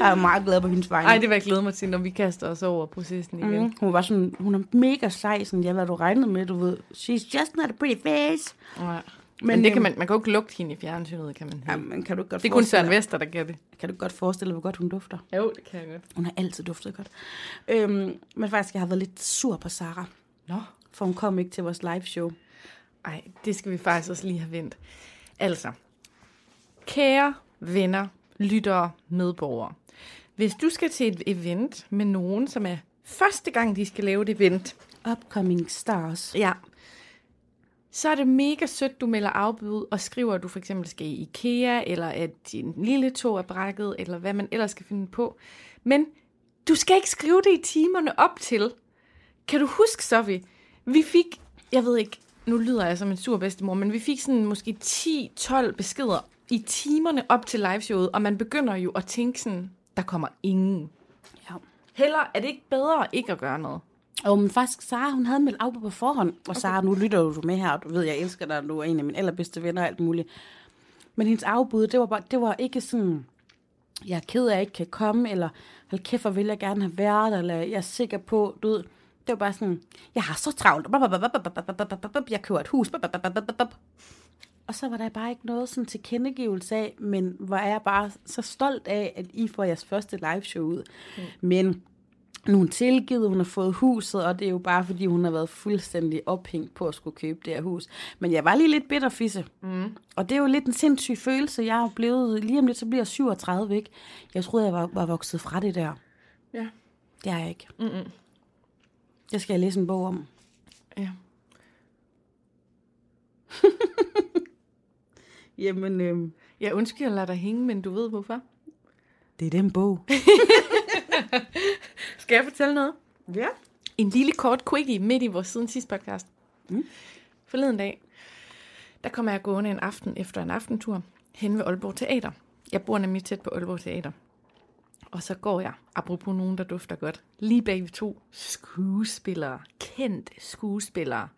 S1: Jeg er meget glad på hendes vegne.
S2: Ej, det vil jeg glæde mig til, når vi kaster os over processen igen.
S1: Mm, hun var sådan, hun er mega sej, sådan, ja, hvad du regnede med, du ved. She's just not a pretty face.
S2: Ja.
S1: Men,
S2: Men, det kan
S1: øhm,
S2: man, man kan jo ikke lugte hende i fjernsynet, kan man
S1: Ja, men kan du godt
S2: Det er kun Søren Vester, der kan det.
S1: Kan du godt forestille dig, hvor godt hun dufter?
S2: Jo, det kan jeg godt.
S1: Hun har altid duftet godt. Øhm, men faktisk, jeg har været lidt sur på Sara,
S2: Nå.
S1: for hun kom ikke til vores live show.
S2: Ej, det skal vi faktisk også lige have vendt. Altså, kære venner, lyttere, medborgere. Hvis du skal til et event med nogen, som er første gang, de skal lave et event,
S1: Upcoming stars.
S2: ja, så er det mega sødt, du melder afbud og skriver, at du for eksempel skal i IKEA, eller at din lille tog er brækket, eller hvad man ellers skal finde på. Men du skal ikke skrive det i timerne op til. Kan du huske, Sofie? Vi fik, jeg ved ikke, nu lyder jeg som en sur bedstemor, men vi fik sådan måske 10-12 beskeder i timerne op til liveshowet, og man begynder jo at tænke sådan, der kommer ingen.
S1: Ja.
S2: Heller er det ikke bedre ikke at gøre noget.
S1: Og men faktisk, Sara, hun havde meldt afbud på forhånd. Og Sara, nu lytter du med her, og du ved, jeg elsker dig, du er en af mine allerbedste venner og alt muligt. Men hendes afbud, det var, bare, det var ikke sådan, jeg er ked af, at jeg ikke kan komme, eller hold kæft, hvor vil jeg gerne have været, eller jeg er sikker på, du ved, det var bare sådan, jeg har så travlt, jeg køber et hus, og så var der bare ikke noget sådan tilkendegivelse af, men hvor er jeg bare så stolt af, at I får jeres første live show ud. Mm. Men nu er hun tilgivet, hun har fået huset, og det er jo bare, fordi hun har været fuldstændig ophængt på at skulle købe det her hus. Men jeg var lige lidt bitterfisse. Mm. Og det er jo lidt en sindssyg følelse. Jeg er blevet, lige om lidt, så bliver jeg 37, ikke? Jeg troede, jeg var, var vokset fra det der.
S2: Ja.
S1: Det er jeg ikke.
S2: Mm-mm.
S1: Det skal jeg læse en bog om.
S2: Ja.
S1: Jamen, øhm,
S2: Jeg ønsker, at lade dig hænge, men du ved hvorfor.
S1: det er den bog.
S2: Skal jeg fortælle noget?
S1: Ja.
S2: En lille kort quickie midt i vores siden sidste podcast.
S1: Mm.
S2: Forleden dag, der kommer jeg gående en aften efter en aftentur hen ved Aalborg Teater. Jeg bor nemlig tæt på Aalborg Teater. Og så går jeg, apropos nogen, der dufter godt, lige bag ved to skuespillere, kendte skuespillere.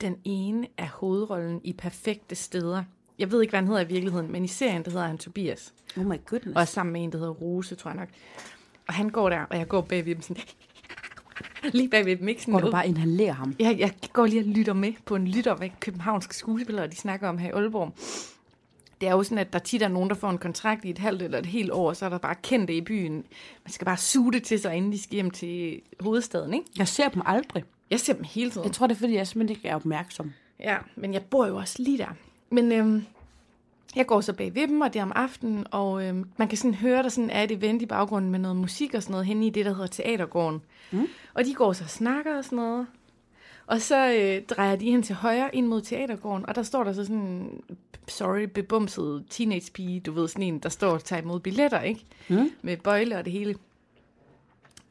S2: Den ene er hovedrollen i Perfekte Steder. Jeg ved ikke, hvad han hedder i virkeligheden, men i serien, der hedder han Tobias.
S1: Oh my goodness.
S2: Og er sammen med en, der hedder Rose, tror jeg nok. Og han går der, og jeg går bagved dem sådan... lige bagved dem, ikke sådan
S1: Går du bare inhalerer ham?
S2: Jeg, jeg går lige og lytter med på en lytter, hvad københavnske skuespillere, de snakker om her i Aalborg. Det er jo sådan, at der tit er nogen, der får en kontrakt i et halvt eller et helt år, så er der bare kendte i byen. Man skal bare suge det til sig, inden de skal hjem til hovedstaden, ikke?
S1: Jeg ser dem aldrig.
S2: Jeg ser dem hele tiden.
S1: Jeg tror, det er, fordi jeg simpelthen ikke er opmærksom.
S2: Ja, men jeg bor jo også lige der. Men øhm, jeg går så bag ved dem, og det er om aftenen, og øhm, man kan sådan høre, der sådan er et event i baggrunden med noget musik og sådan noget henne i det, der hedder Teatergården. Mm. Og de går så og snakker og sådan noget. Og så øh, drejer de hen til højre ind mod Teatergården, og der står der så sådan en, sorry, bebumset teenage pige, du ved, sådan en, der står og tager imod billetter, ikke?
S1: Mm.
S2: Med bøjle og det hele.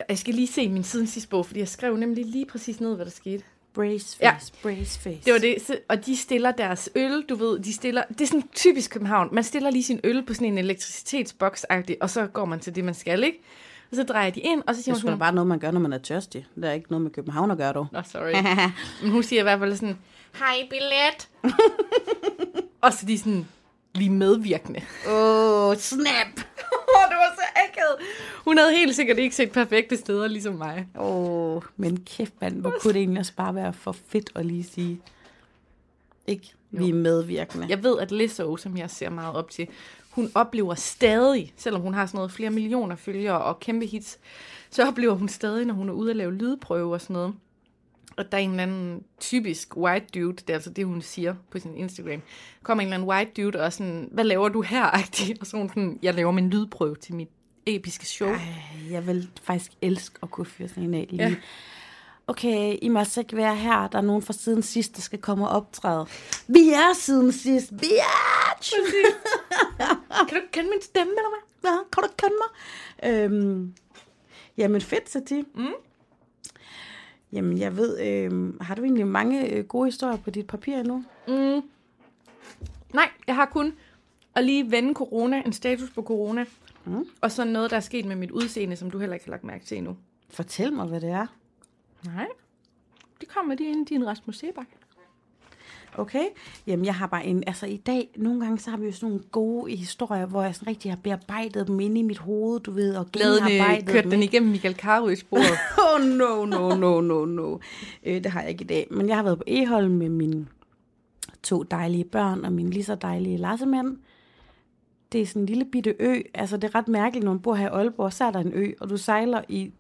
S2: Jeg skal lige se min siden sidste bog, fordi jeg skrev nemlig lige præcis ned, hvad der skete.
S1: Brace
S2: Ja.
S1: face, brace face.
S2: Det var det, og de stiller deres øl, du ved, de stiller, det er sådan typisk København, man stiller lige sin øl på sådan en elektricitetsboks og så går man til det, man skal, ikke? Og så drejer de ind, og så siger
S1: Det
S2: hun
S1: er da
S2: sådan,
S1: bare noget, man gør, når man er tørstig. Det er ikke noget med København at gøre, dog.
S2: Nå, sorry. Men hun siger i hvert fald sådan, hej billet. og så er de sådan, vi er medvirkende.
S1: Åh, oh, snap!
S2: Åh, det var så akavet. Hun havde helt sikkert ikke set perfekte steder, ligesom mig.
S1: Åh, oh, men kæft mand, hvor kunne det egentlig også bare være for fedt at lige sige. Ikke? Vi er medvirkende.
S2: Jeg ved, at Lizzo, som jeg ser meget op til, hun oplever stadig, selvom hun har sådan noget flere millioner følgere og kæmpe hits, så oplever hun stadig, når hun er ude at lave lydprøve og sådan noget. Og der er en eller anden typisk white dude, det er altså det, hun siger på sin Instagram. Kommer en eller anden white dude og sådan, hvad laver du her? Og så hun sådan, jeg laver min lydprøve til mit episke show.
S1: Ej, jeg vil faktisk elske at kunne fyre sådan en af lige.
S2: Ja.
S1: Okay, I må altså ikke være her. Der er nogen fra siden sidst, der skal komme og optræde. Vi er siden sidst, bitch!
S2: Kan du kende min stemme, eller hvad?
S1: Ja, kan du kende mig? Øhm, jamen fedt, Sati.
S2: Mm.
S1: Jamen, jeg ved, øhm, har du egentlig mange øh, gode historier på dit papir endnu?
S2: Mm. Nej, jeg har kun at lige vende corona, en status på corona,
S1: Mm.
S2: og så noget, der er sket med mit udseende, som du heller ikke har lagt mærke til endnu.
S1: Fortæl mig, hvad det er.
S2: Nej, det kommer lige ind i din Rasmus Sebak.
S1: Okay, jamen jeg har bare en, altså i dag, nogle gange så har vi jo sådan nogle gode historier, hvor jeg sådan rigtig har bearbejdet dem inde i mit hoved, du ved, og genarbejdet
S2: Glædende kørt
S1: dem.
S2: den igennem Michael Carøes sporet.
S1: Oh no, no, no, no, no. Øh, det har jeg ikke i dag. Men jeg har været på Eholm med mine to dejlige børn og min lige så dejlige lassemand. Det er sådan en lille bitte ø. Altså det er ret mærkeligt, når man bor her i Aalborg, så er der en ø, og du sejler i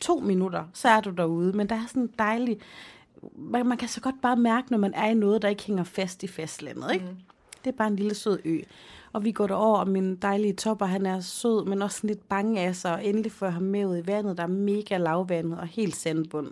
S1: to minutter, så er du derude. Men der er sådan en dejlig... Man, man kan så godt bare mærke, når man er i noget, der ikke hænger fast i fastlandet, ikke? Mm. Det er bare en lille sød ø. Og vi går derover, og min dejlige topper, han er sød, men også sådan lidt bange af sig, og endelig får ham med ud i vandet, der er mega lavvandet og helt sandbund.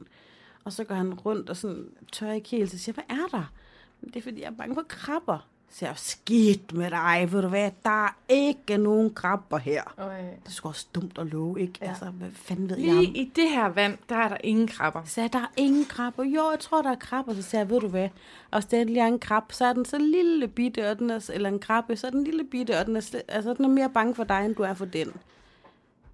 S1: Og så går han rundt og sådan tør ikke helt, så siger hvad er der? "Men Det er fordi, jeg er bange for krabber. Så jeg, skidt med dig, ved du hvad, der er ikke nogen krabber her. Det er sgu også dumt at love, ikke? Ja. Altså, hvad fanden ved jeg om?
S2: Lige i det her vand, der er der ingen krabber.
S1: Så jeg, der er ingen krabber. Jo, jeg tror, der er krabber. Så sagde jeg, ved du hvad? Og det er en krab, så er den så lille bitte, og den er, eller en krabbe, så er den lille bitte, og den er, altså, den er mere bange for dig, end du er for den.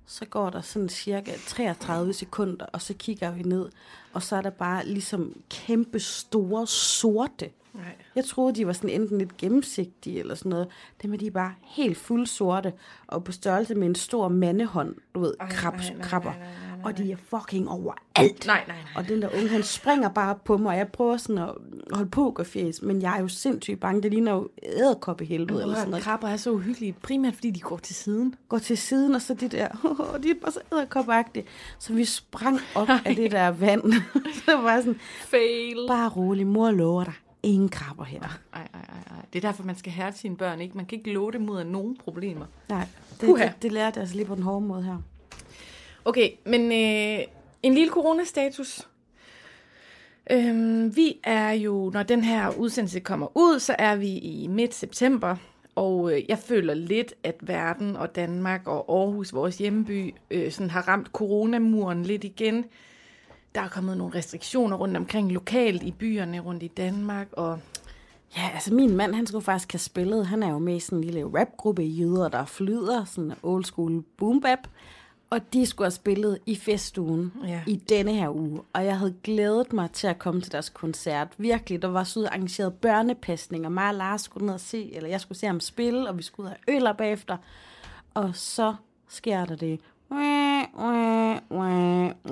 S1: så går der sådan cirka 33 sekunder, og så kigger vi ned, og så er der bare ligesom kæmpe store sorte.
S2: Nej.
S1: Jeg troede, de var sådan enten lidt gennemsigtige eller sådan noget. Dem er de bare helt fuld sorte, og på størrelse med en stor mandehånd, du ved,
S2: Ej,
S1: krabs,
S2: nej,
S1: krabber.
S2: nej, nej, nej, nej.
S1: Og de er fucking overalt.
S2: Nej, nej, nej.
S1: Og den der unge, han springer bare på mig, og jeg prøver sådan at holde pokerfjes, men jeg er jo sindssygt bange. Det ligner jo æderkop i helvede eller sådan noget.
S2: Krabber er så uhyggelige, primært fordi de går til siden.
S1: Går til siden, og så de der, de er bare så æderkopagtige. Så vi sprang op af det der vand. så var sådan,
S2: Fail.
S1: bare rolig, mor lover dig, ingen krabber her.
S2: Ej, ej, ej, ej. Det er derfor, man skal hærde sine børn, ikke? Man kan ikke love dem ud af nogen problemer.
S1: Nej, det, det, det lærte jeg altså lige på den hårde måde her.
S2: Okay, men øh, en lille coronastatus. Øhm, vi er jo, når den her udsendelse kommer ud, så er vi i midt september, og øh, jeg føler lidt, at verden og Danmark og Aarhus, vores hjemby, øh, sådan har ramt coronamuren lidt igen. Der er kommet nogle restriktioner rundt omkring lokalt i byerne rundt i Danmark, og
S1: Ja, altså min mand, han skulle faktisk have spillet. Han er jo med i sådan en lille rapgruppe jyder, der flyder, sådan old school boom bap. Og de skulle have spillet i festugen
S2: Ja.
S1: i denne her uge. Og jeg havde glædet mig til at komme til deres koncert. Virkelig, der var så arrangeret børnepasning, og mig og Lars skulle ned og se, eller jeg skulle se ham spille, og vi skulle ud have øl bagefter. Og så sker der det.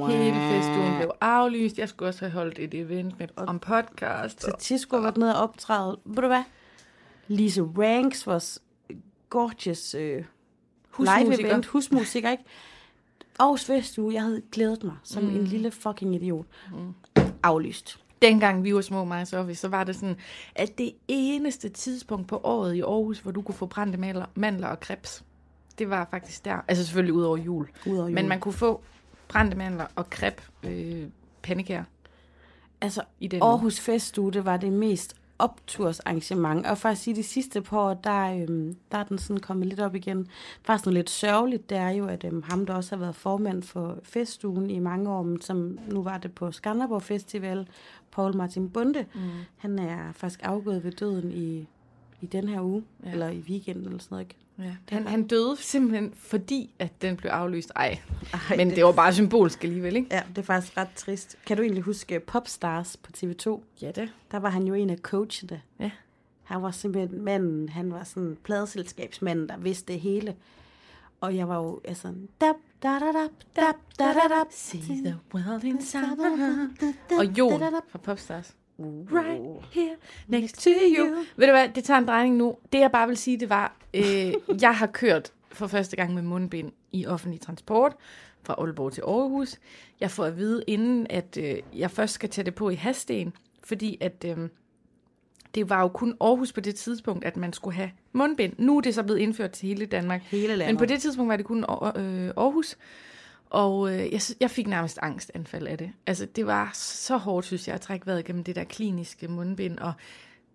S2: Hele festugen blev aflyst. Jeg skulle også have holdt et event med, om podcast.
S1: Så Tis skulle have været nede og optræde. Ved du hvad? Lise Ranks, vores gorgeous øh, live event, husmusiker, ikke? Aarhus Festuge, jeg havde glædet mig som mm. en lille fucking idiot. Mm. Aflyst.
S2: dengang vi var små, mig Sofie, så var det sådan, at det eneste tidspunkt på året i Aarhus, hvor du kunne få brændte mandler, mandler og krebs, det var faktisk der. Altså selvfølgelig ud over jul.
S1: Udover
S2: Men man kunne få brændte mandler og kreb øh, pandekager
S1: altså,
S2: i den.
S1: Aarhus Festuge, det var det mest optursarrangement. Og faktisk sige, de sidste par år, der, øhm, der er den sådan kommet lidt op igen. Faktisk noget lidt sørgeligt, det er jo, at øhm, ham, der også har været formand for festugen i mange år, som nu var det på Skanderborg Festival, Paul Martin Bunde, mm. han er faktisk afgået ved døden i, i den her uge,
S2: ja.
S1: eller i weekenden eller sådan noget. Ikke?
S2: Ja. Han, han døde simpelthen, fordi at den blev aflyst. Ej,
S1: Ej,
S2: men det var bare symbolsk alligevel, ikke?
S1: Ja, det er faktisk ret trist. Kan du egentlig huske Popstars på TV2?
S2: Ja, det.
S1: Der var han jo en af coachene.
S2: Ja.
S1: Han var simpelthen manden, han var sådan pladeselskabsmanden, der vidste det hele. Og jeg var jo altså... Dab, da, da, da, dab, da, da, da,
S2: See the world inside. Og Jon fra Popstars. Right here next to you. Ved du hvad, det tager en drejning nu. Det jeg bare vil sige, det var, øh, jeg har kørt for første gang med mundbind i offentlig transport fra Aalborg til Aarhus. Jeg får at vide inden, at øh, jeg først skal tage det på i Hasten, fordi at øh, det var jo kun Aarhus på det tidspunkt, at man skulle have mundbind. Nu er det så blevet indført til hele Danmark.
S1: Hele landet.
S2: Men på det tidspunkt var det kun øh, Aarhus. Og øh, jeg, jeg fik nærmest angstanfald af det. Altså, det var så hårdt, synes jeg, at trække vejret gennem det der kliniske mundbind, og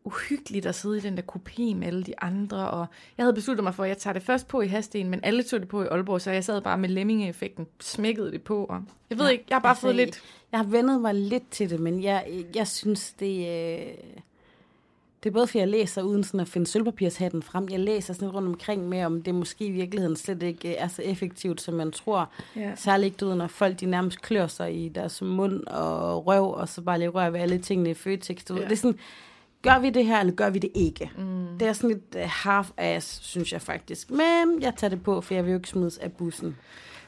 S2: uhyggeligt at sidde i den der kopé med alle de andre, og jeg havde besluttet mig for, at jeg tager det først på i Hasten, men alle tog det på i Aalborg, så jeg sad bare med lemmingeeffekten, smækkede det på, og jeg ved
S1: Ja,
S2: ikke, jeg har bare
S1: altså,
S2: fået lidt...
S1: Jeg har vendet mig lidt til det, men jeg, jeg synes, det, øh, det er både fordi, jeg læser uden sådan at finde sølvpapirshatten frem. Jeg læser sådan rundt omkring med, om det måske i virkeligheden slet ikke øh, er så effektivt, som man tror.
S2: Ja.
S1: Særligt ikke, du ved, når folk de nærmest klør sig i deres mund og røv, og så bare lige rører ved alle tingene i Føtex. Du ved. Det er sådan, gør vi det her, eller gør vi det ikke? Mm. Det er sådan lidt uh, half-ass, synes jeg faktisk. Men jeg tager det på, for jeg vil jo ikke smides af bussen.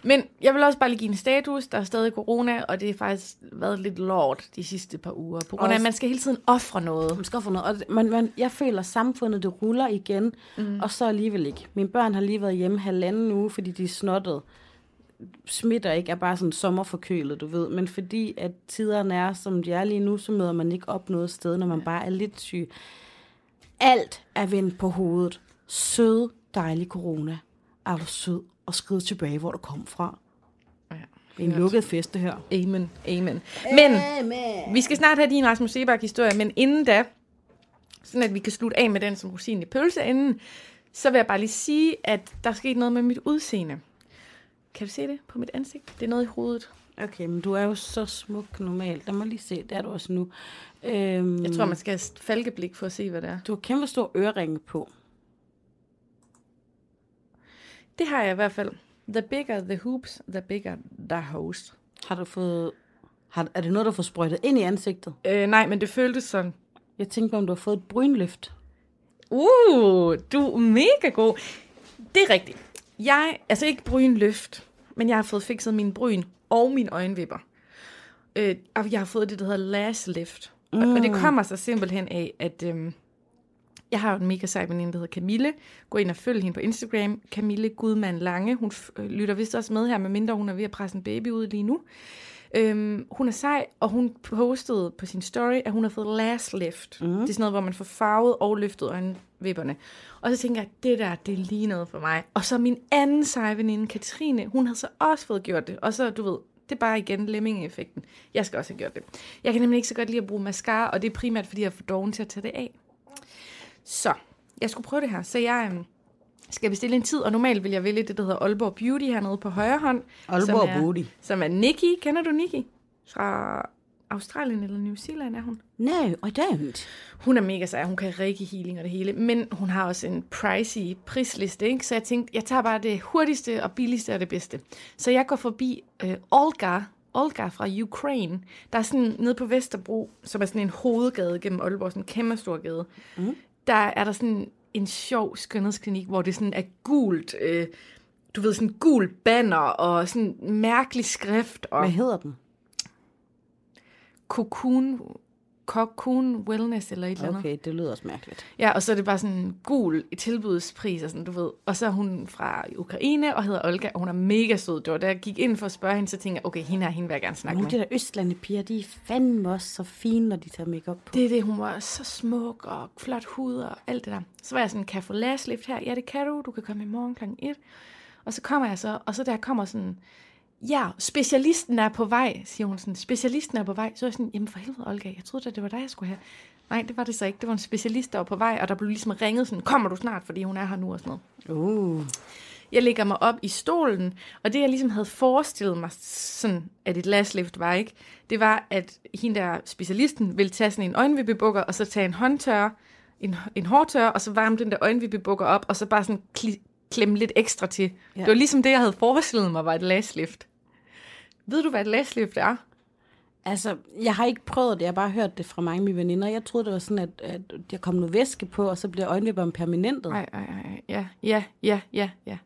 S2: Men jeg vil også bare lige give en status. Der er stadig corona, og det har faktisk været lidt lort de sidste par uger. På grund af, at man skal hele tiden ofre noget.
S1: Man skal få noget. Og man, man, jeg føler, at samfundet det ruller igen, mm. og så alligevel ikke. Mine børn har lige været hjemme halvanden uge, fordi de er snottet. Smitter ikke er bare sådan sommerforkølet, du ved. Men fordi at tiderne er, som de er lige nu, så møder man ikke op noget sted, når man bare er lidt syg. Alt er vendt på hovedet. Sød, dejlig corona. Er du sød og skride tilbage, hvor du kom fra.
S2: Ja.
S1: En lukket fest, det her.
S2: Amen, amen. Men vi skal snart have din Rasmus Sebak-historie, men inden da, sådan at vi kan slutte af med den som rosin i pølseenden, så vil jeg bare lige sige, at der er sket noget med mit udseende. Kan du se det på mit ansigt? Det er noget i hovedet.
S1: Okay, men du er jo så smuk normalt. Lad mig lige se, det er du også nu. Øhm,
S2: Jeg tror, man skal have et falkeblik for at se, hvad det er.
S1: Du har kæmpe stor øreringe på.
S2: Det har jeg i hvert fald. The bigger the hoops, the bigger the host.
S1: Har du fået... Har, er det noget, du får sprøjtet ind i ansigtet?
S2: Øh, nej, men det føltes sådan.
S1: Jeg tænkte på, om du har fået et brynløft.
S2: Uh, du er mega god. Det er rigtigt. Jeg, altså ikke brynløft, men jeg har fået fikset min bryn og mine øjenvipper. Øh, og jeg har fået det, der hedder lash lift. Mm. Og, og det kommer så simpelthen af, at øhm, jeg har jo en mega sej veninde, der hedder Camille. Gå ind og følg hende på Instagram. Camille Gudmand Lange. Hun øh, lytter vist også med her, medmindre hun er ved at presse en baby ud lige nu. Øhm, hun er sej, og hun postede på sin story, at hun har fået lash lift. Mm. Det er sådan noget, hvor man får farvet og løftet øjenvipperne. Og så tænker jeg, det der, det er lige noget for mig. Og så min anden seje veninde, Katrine, hun har så også fået gjort det. Og så, du ved, det er bare igen lemming-effekten. Jeg skal også have gjort det. Jeg kan nemlig ikke så godt lide at bruge mascara, og det er primært, fordi jeg er for doven til at tage det af. Så, jeg skulle prøve det her. Så jeg øhm, skal bestille en tid, og normalt vil jeg vælge det, der hedder Aalborg Beauty hernede på højre hånd.
S1: Aalborg
S2: som er,
S1: Beauty.
S2: Som er Nikki. Kender du Nikki? Fra Australien eller New Zealand er hun.
S1: No, I don't.
S2: Hun er mega sej, hun kan rigtig healing og det hele, men hun har også en pricey prisliste, ikke? så jeg tænkte, jeg tager bare det hurtigste og billigste og det bedste. Så jeg går forbi øh, Olga, Olga fra Ukraine. Der er sådan nede på Vesterbro, som er sådan en hovedgade gennem Aalborg, sådan en kæmpe stor gade. Mm. Der er der sådan en sjov skønhedsklinik, hvor det sådan er gult, øh, du ved, sådan gul banner og sådan mærkelig skrift. Og
S1: Hvad hedder den?
S2: Cocoon, Cocoon Wellness eller et eller andet.
S1: Okay, det lyder også mærkeligt.
S2: Ja, og så er det bare sådan en gul tilbudspris, og sådan, du ved. Og så er hun fra Ukraine og hedder Olga, og hun er mega sød. Det var da jeg gik ind for at spørge hende, så tænkte jeg, okay, hende her, hende vil jeg gerne snakke
S1: Nogle
S2: med.
S1: af de der østlande piger, de er fandme også så fine, når de tager makeup på.
S2: Det er det, hun var så smuk og flot hud og alt det der. Så var jeg sådan, kan jeg få last lift her? Ja, det kan du. Du kan komme i morgen kl. 1. Og så kommer jeg så, og så der kommer sådan, ja, specialisten er på vej, siger hun sådan, specialisten er på vej. Så er jeg sådan, jamen for helvede, Olga, jeg troede da, det var dig, jeg skulle have. Nej, det var det så ikke. Det var en specialist, der var på vej, og der blev ligesom ringet sådan, kommer du snart, fordi hun er her nu og sådan noget.
S1: Uh.
S2: Jeg lægger mig op i stolen, og det jeg ligesom havde forestillet mig, sådan, at et lastlift var ikke, det var, at hende der specialisten ville tage sådan en øjenvippebukker, og så tage en håndtør, en, en hårtør, og så varme den der øjenvippebukker op, og så bare sådan klemme lidt ekstra til. Ja. Det var ligesom det, jeg havde forestillet mig var et lastlift. Ved du, hvad et lastlift er?
S1: Altså, jeg har ikke prøvet det, jeg har bare hørt det fra mange af mine veninder. Jeg troede, det var sådan, at, at der kom noget væske på, og så bliver øjenvipperen permanentet.
S2: Ej, ej, ej, ja, ja, ja, ja, ja.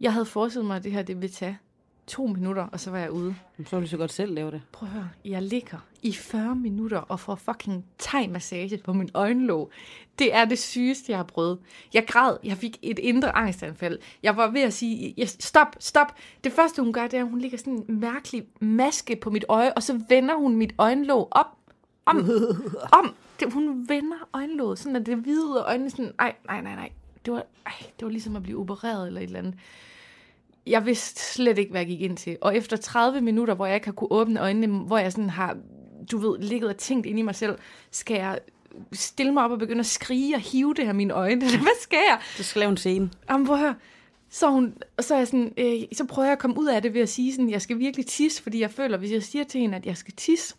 S2: Jeg havde forestillet mig, at det her det ville tage to minutter, og så var jeg ude.
S1: Så vil du så godt selv lave det.
S2: Prøv at høre, jeg ligger i 40 minutter og får fucking thai-massage på min øjenlåg. Det er det sygeste, jeg har prøvet. Jeg græd, jeg fik et indre angstanfald. Jeg var ved at sige, jeg, stop, stop. Det første, hun gør, det er, at hun lægger sådan en mærkelig maske på mit øje, og så vender hun mit øjenlåg op, om, om. Det, hun vender øjenlåget, sådan at det hvide øjnene, sådan, ej, nej, nej, nej. Det var, ej, det var ligesom at blive opereret eller et eller andet. Jeg vidste slet ikke, hvad jeg gik ind til. Og efter 30 minutter, hvor jeg ikke har kunne åbne øjnene, hvor jeg sådan har, du ved, ligget og tænkt ind i mig selv, skal jeg stille mig op og begynde at skrige og hive det her mine øjne? Hvad skal jeg?
S1: Du skal lave en scene.
S2: Jamen, høre. Så, hun, så, er jeg sådan, øh, så prøver jeg at komme ud af det ved at sige sådan, jeg skal virkelig tisse, fordi jeg føler, hvis jeg siger til hende, at jeg skal tisse,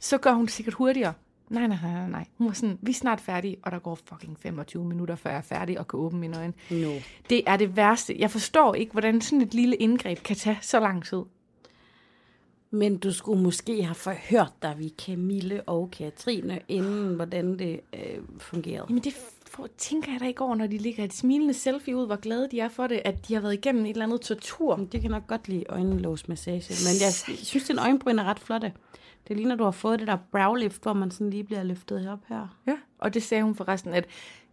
S2: så gør hun det sikkert hurtigere. Nej, nej, nej, nej. Hun var sådan, vi er snart færdige, og der går fucking 25 minutter, før jeg er færdig og kan åbne mine øjne.
S1: No.
S2: Det er det værste. Jeg forstår ikke, hvordan sådan et lille indgreb kan tage så lang tid.
S1: Men du skulle måske have forhørt dig ved Camille og Katrine, inden hvordan det øh, fungerede.
S2: Jamen det for, tænker jeg da ikke over, når de ligger et smilende selfie ud, hvor glade de er for det, at de har været igennem et eller andet tortur.
S1: Det kan nok godt lide øjenlåsmassage. Men jeg synes, din øjenbryn er ret flotte. Det ligner, du har fået det der browlift, hvor man sådan lige bliver løftet op her.
S2: Ja, og det sagde hun forresten, at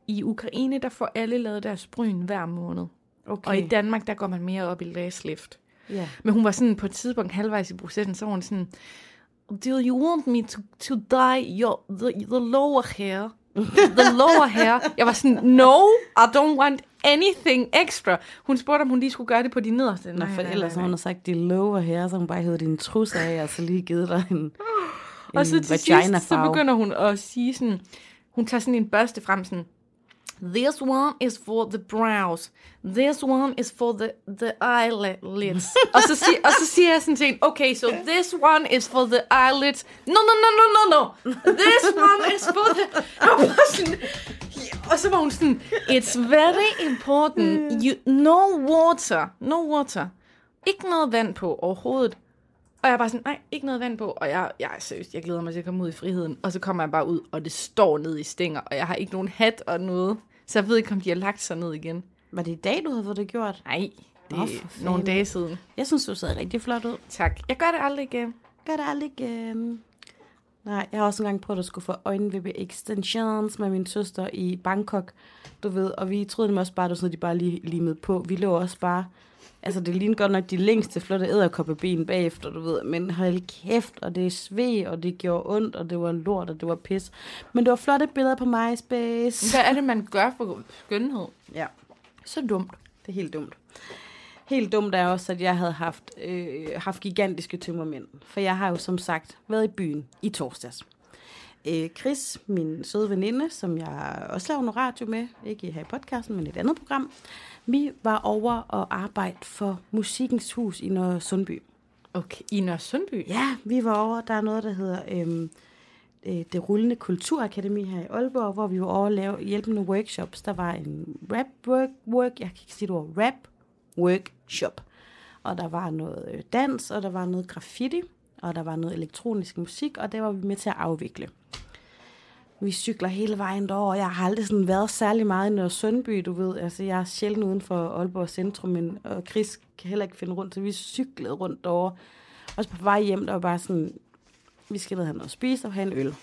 S2: i Ukraine, der får alle lavet deres bryn hver måned.
S1: Okay.
S2: Og i Danmark, der går man mere op i lastlift.
S1: Ja.
S2: Men hun var sådan på et tidspunkt halvvejs i processen, så var hun sådan, Do you want me to, to dye your, the, the lower hair? The lower hair. Jeg var sådan, no, I don't want anything extra. Hun spurgte, om hun lige skulle gøre det på de nederste.
S1: Nå, for ellers har hun sagt, de lover her, så hun bare hævet din trus af, og så lige givet dig en,
S2: Og så
S1: en
S2: til sidst, så begynder hun at sige sådan, hun tager sådan en børste frem sådan, This one is for the brows. This one is for the, the eyelids. og, så sig, og så siger jeg sådan til hende, okay, so this one is for the eyelids. No, no, no, no, no, no. This one is for the... Bare sådan, Og så var hun sådan, it's very important, you, no water, no water. Ikke noget vand på overhovedet. Og jeg er bare sådan, nej, ikke noget vand på. Og jeg, jeg er seriøst, jeg glæder mig til at komme ud i friheden. Og så kommer jeg bare ud, og det står ned i stænger, og jeg har ikke nogen hat og noget. Så jeg ved ikke, om de har lagt sig ned igen.
S1: Var det i dag, du havde fået det gjort?
S2: Nej, det er
S1: for
S2: nogle dage siden.
S1: Jeg synes, du ser rigtig flot ud.
S2: Tak. Jeg gør det aldrig igen.
S1: Gør det aldrig igen. Nej, jeg har også engang prøvet at skulle få øjenvippe extensions med min søster i Bangkok, du ved, og vi troede dem også bare, at de bare lige limede på. Vi lå også bare, altså det lignede godt nok de længste flotte æderkoppeben bagefter, du ved, men hold kæft, og det er sved, og det gjorde ondt, og det var lort, og det var pis. Men det var flotte billeder på MySpace.
S2: Hvad er det, man gør for skønhed?
S1: Ja.
S2: Så dumt.
S1: Det er helt dumt. Helt dumt er også, at jeg havde haft, øh, haft gigantiske tømmermænd. For jeg har jo som sagt været i byen i torsdags. Øh, Chris, min søde veninde, som jeg også laver noget radio med, ikke her i podcasten, men et andet program, vi var over og arbejde for Musikkens Hus i Nørre Sundby.
S2: Okay, i Nørre Sundby?
S1: Ja, vi var over, der er noget, der hedder øhm, øh, det rullende kulturakademi her i Aalborg, hvor vi var over at lave hjælpende workshops. Der var en rap work, work jeg kan ikke sige det ord, rap workshop. Og der var noget øh, dans, og der var noget graffiti, og der var noget elektronisk musik, og det var vi med til at afvikle. Vi cykler hele vejen derover, og jeg har aldrig sådan været særlig meget i Nørre Sundby, du ved. Altså, jeg er sjældent uden for Aalborg Centrum, men, og Chris kan heller ikke finde rundt, så vi cyklede rundt derovre. Også på vej hjem, der var bare sådan, vi skal ned og have noget at spise og have en øl.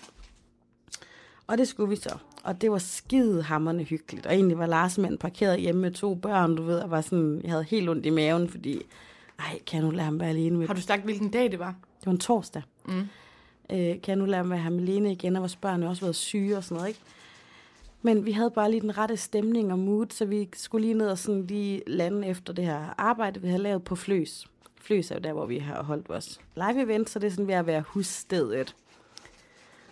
S1: Og det skulle vi så. Og det var skide hammerne hyggeligt. Og egentlig var Lars mand parkeret hjemme med to børn, du ved, og var sådan, jeg havde helt ondt i maven, fordi, ej, kan jeg nu lade ham være alene med
S2: Har du sagt, hvilken dag det var?
S1: Det var en torsdag.
S2: Mm.
S1: Øh, kan jeg nu lade mig med alene igen, og vores børn har også været syge og sådan noget, ikke? Men vi havde bare lige den rette stemning og mood, så vi skulle lige ned og sådan lige lande efter det her arbejde, vi havde lavet på Fløs. Fløs er jo der, hvor vi har holdt vores live-event, så det er sådan ved at være husstedet.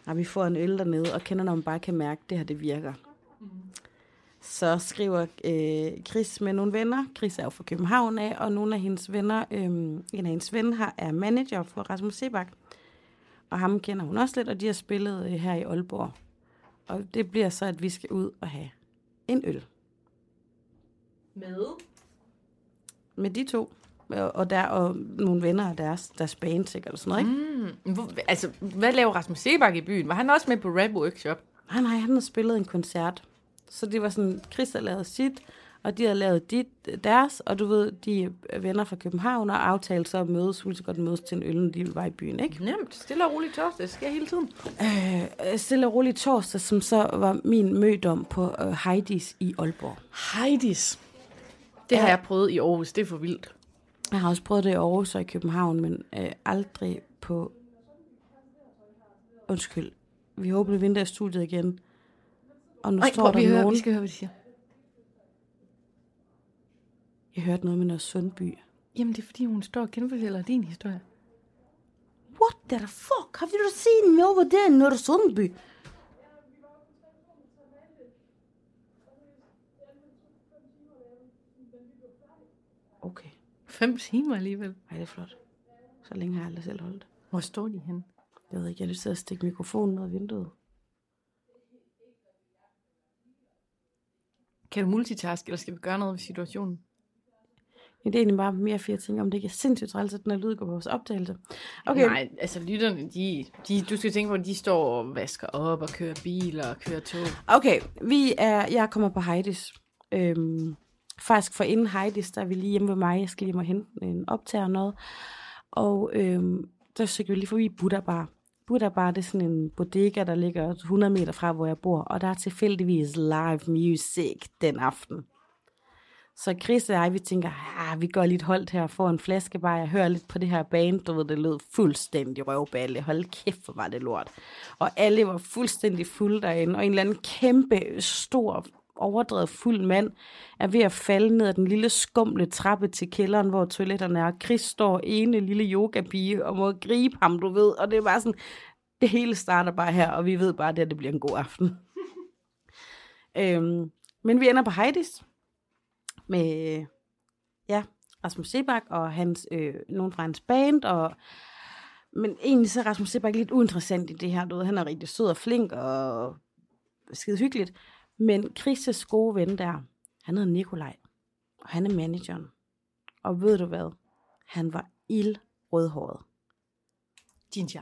S1: Og vi får en øl dernede, og kender, når man bare kan mærke, at det her, det virker. Så skriver øh, Chris med nogle venner. Chris er jo fra København af, og nogle af hendes venner, øh, en af hendes venner her, er manager for Rasmus Sebak. Og ham kender hun også lidt, og de har spillet øh, her i Aalborg. Og det bliver så, at vi skal ud og have en øl
S2: Med?
S1: med de to. Og, der og nogle venner af deres, deres band sikkert og sådan noget, ikke?
S2: Mm. Hvor, altså, hvad laver Rasmus Sebak i byen? Var han også med på rap workshop?
S1: Nej, nej, han har spillet en koncert. Så det var sådan, Chris havde lavet sit, og de havde lavet dit, deres, og du ved, de er venner fra København og aftalte så at mødes, ville så godt mødes til en øl, når de var i byen, ikke?
S2: Nemt. Stille og roligt torsdag. Det sker hele tiden.
S1: Øh, stille og roligt torsdag, som så var min mødom på øh, Heidis i Aalborg.
S2: Heidis. Det har
S1: Ja.
S2: jeg prøvet i Aarhus. Det er for vildt.
S1: Jeg har også prøvet det i Aarhus og i København, men øh, aldrig på... Undskyld. Vi håber, det vinter i studiet igen. Og nu
S2: Ej,
S1: står
S2: prøv,
S1: der
S2: vi, hører,
S1: nogen...
S2: vi skal høre, hvad de siger.
S1: Jeg hørte noget med noget Sundby.
S2: Jamen, det er fordi, hun står og genfortæller din historie.
S1: What the fuck? Har du set mig over der i Nørre Sundby? Okay.
S2: Fem timer alligevel.
S1: Ej, det er flot. Så længe har jeg aldrig selv holdt.
S2: Hvor står de henne?
S1: Jeg ved ikke, jeg har lyst til at stikke mikrofonen ud af vinduet.
S2: Kan du multitask, eller skal vi gøre noget ved situationen?
S1: Men det er egentlig bare mere at tænke, om det ikke er sindssygt træls, at den her lyd går på vores optagelse. Okay,
S2: Nej, altså lytterne, de, de, du skal tænke på, at de står og vasker op og kører biler og kører tog.
S1: okay vi er, jeg kommer på Heidis. Øhm, faktisk for inden Heidis, der er vi lige hjemme ved mig. Jeg skal lige og hente en optager og noget. Og øhm, der cykler vi lige forbi Buddha Bar. Buddha Bar, det er sådan en bodega, der ligger 100 meter fra, hvor jeg bor. Og der er tilfældigvis live music den aften. Så Chris og jeg, vi tænker, ah, vi går lidt holdt her for en flaske bare. Jeg hører lidt på det her band, du ved, det lød fuldstændig røvballe. Hold kæft, hvor var det lort. Og alle var fuldstændig fulde derinde, og en eller anden kæmpe, stor, overdrevet fuld mand er ved at falde ned ad den lille skumle trappe til kælderen, hvor toiletterne er. Chris står ene lille yogapige og må gribe ham, du ved. Og det er bare sådan, det hele starter bare her, og vi ved bare, at det, det bliver en god aften. øhm, men vi ender på Heidis med ja, Rasmus Sebak og hans, øh, nogen fra hans band, og men egentlig så er Rasmus Sebak lidt uinteressant i det her, du ved, han er rigtig sød og flink og skide hyggeligt, Men Chris' gode ven der, han hedder Nikolaj, og han er manageren. Og ved du hvad? Han var ild rødhåret.
S2: Ginger.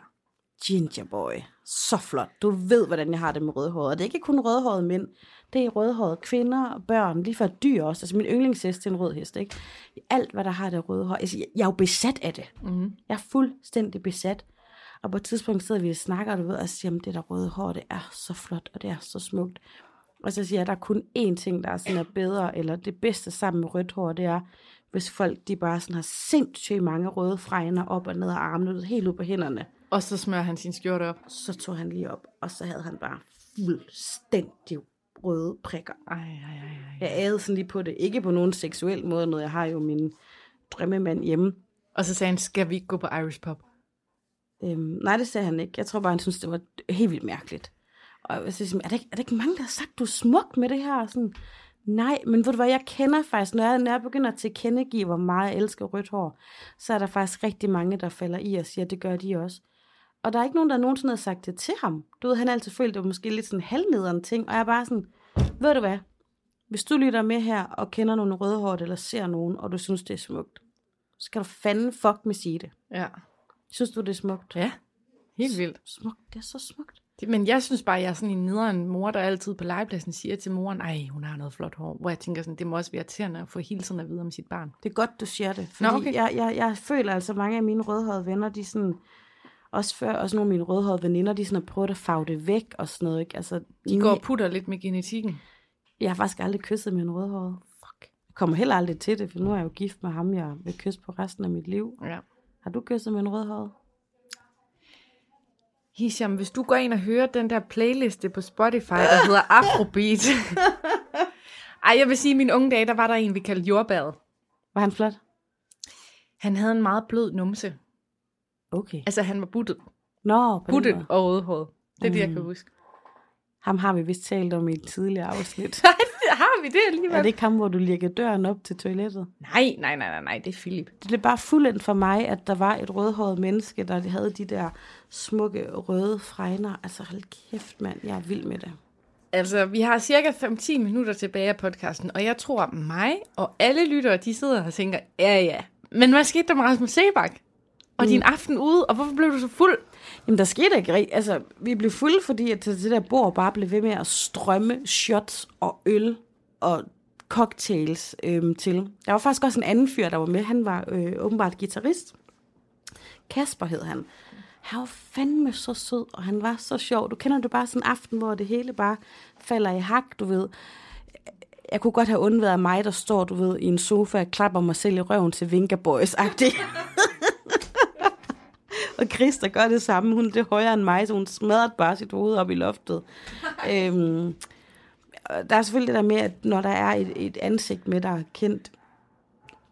S1: Ginger boy. Så flot. Du ved, hvordan jeg har det med rødhåret. Og det er ikke kun rødhårede mænd. Det er rødhårede kvinder og børn. Lige for dyr også. Altså min yndlingshest er en rød hest, ikke? Alt, hvad der har det røde hår. Altså, jeg, er jo besat af det.
S2: Mm.
S1: Jeg er fuldstændig besat. Og på et tidspunkt sidder vi og snakker, og du ved, og siger, at det der røde hår, det er så flot, og det er så smukt. Og så siger jeg, at der er kun én ting, der er sådan er bedre, eller det bedste sammen med rødt hår, det er, hvis folk de bare sådan har sindssygt mange røde fregner op og ned af armene, helt ud på hænderne.
S2: Og så smører han sin skjorte op.
S1: Så tog han lige op, og så havde han bare fuldstændig røde prikker.
S2: Ej, ej, ej, ej.
S1: Jeg ædede sådan lige på det. Ikke på nogen seksuel måde, noget jeg har jo min drømmemand hjemme.
S2: Og så sagde han, skal vi ikke gå på Irish Pub?
S1: Øhm, nej, det sagde han ikke. Jeg tror bare, han synes, det var helt vildt mærkeligt. Og siger, er der, ikke, er der ikke mange, der har sagt, du er smuk med det her? Sådan, nej, men ved du hvad, jeg kender faktisk, når jeg, når jeg begynder at tilkendegive, hvor meget jeg elsker rødt hår, så er der faktisk rigtig mange, der falder i og siger, at det gør de også. Og der er ikke nogen, der nogensinde har sagt det til ham. Du ved, han har altid følt, det var måske lidt sådan halvnederen ting, og jeg er bare sådan, ved du hvad, hvis du lytter med her og kender nogle rødhårde, eller ser nogen, og du synes, det er smukt, så skal du fandme fuck med sige det.
S2: Ja.
S1: Synes du, det er smukt?
S2: Ja, helt vildt.
S1: Smukt, det er så smukt.
S2: Men jeg synes bare, jeg er sådan en nederen mor, der altid på legepladsen siger til moren, ej, hun har noget flot hår. Hvor jeg tænker sådan, det må også være irriterende at få hele tiden at vide om sit barn.
S1: Det er godt, du siger det. Fordi
S2: Nå, okay.
S1: jeg, jeg, jeg føler altså, mange af mine rødhårede venner, de sådan, også før, også nogle af mine rødhårede veninder, de sådan har prøvet at farve det væk og sådan noget. Ikke? Altså,
S2: De går og putter lidt med genetikken.
S1: Jeg har faktisk aldrig kysset med en rødhåret. Fuck. Jeg kommer heller aldrig til det, for nu er jeg jo gift med ham, jeg vil kysse på resten af mit liv.
S2: Ja.
S1: Har du kysset med en rødhåret?
S2: Hisham, hvis du går ind og hører den der playliste på Spotify, der hedder Afrobeat. Ej, jeg vil sige, at i mine unge dage, der var der en, vi kaldte jordbad.
S1: Var han flot?
S2: Han havde en meget blød numse.
S1: Okay.
S2: Altså, han var buttet.
S1: Nå, på den
S2: Buttet
S1: måde.
S2: og rødhåret. Det er det, jeg
S1: Mm.
S2: kan huske.
S1: Ham har vi vist talt om i et tidligere afsnit.
S2: Nej, har vi det alligevel.
S1: er det ikke ham, hvor du lægger døren op til toilettet?
S2: Nej, nej, nej, nej, nej, det er Philip.
S1: Det blev bare fuldendt for mig, at der var et rødhåret menneske, der havde de der smukke røde fregner. Altså hold kæft, mand, jeg er vild med det.
S2: Altså, vi har cirka 5-10 minutter tilbage af podcasten, og jeg tror, at mig og alle lyttere, de sidder og tænker, ja, ja. Men hvad skete der med Rasmus Sebak? Og mm. din aften ude, og hvorfor blev du så fuld?
S1: Jamen, der skete ikke rigtigt. Altså, vi blev fulde, fordi at det der bord bare blev ved med at strømme shots og øl og cocktails øhm, til. Der var faktisk også en anden fyr, der var med. Han var øh, åbenbart guitarist. Kasper hed han. Han var fandme så sød, og han var så sjov. Du kender det bare sådan en aften, hvor det hele bare falder i hak, du ved. Jeg kunne godt have undværet mig, der står, du ved, i en sofa og klapper mig selv i røven til Vinka Boys-agtigt. Og Chris, der gør det samme, hun er det højere end mig, så hun smadrede bare sit hoved op i loftet. øhm, der er selvfølgelig det der med, at når der er et, et ansigt med, der er kendt,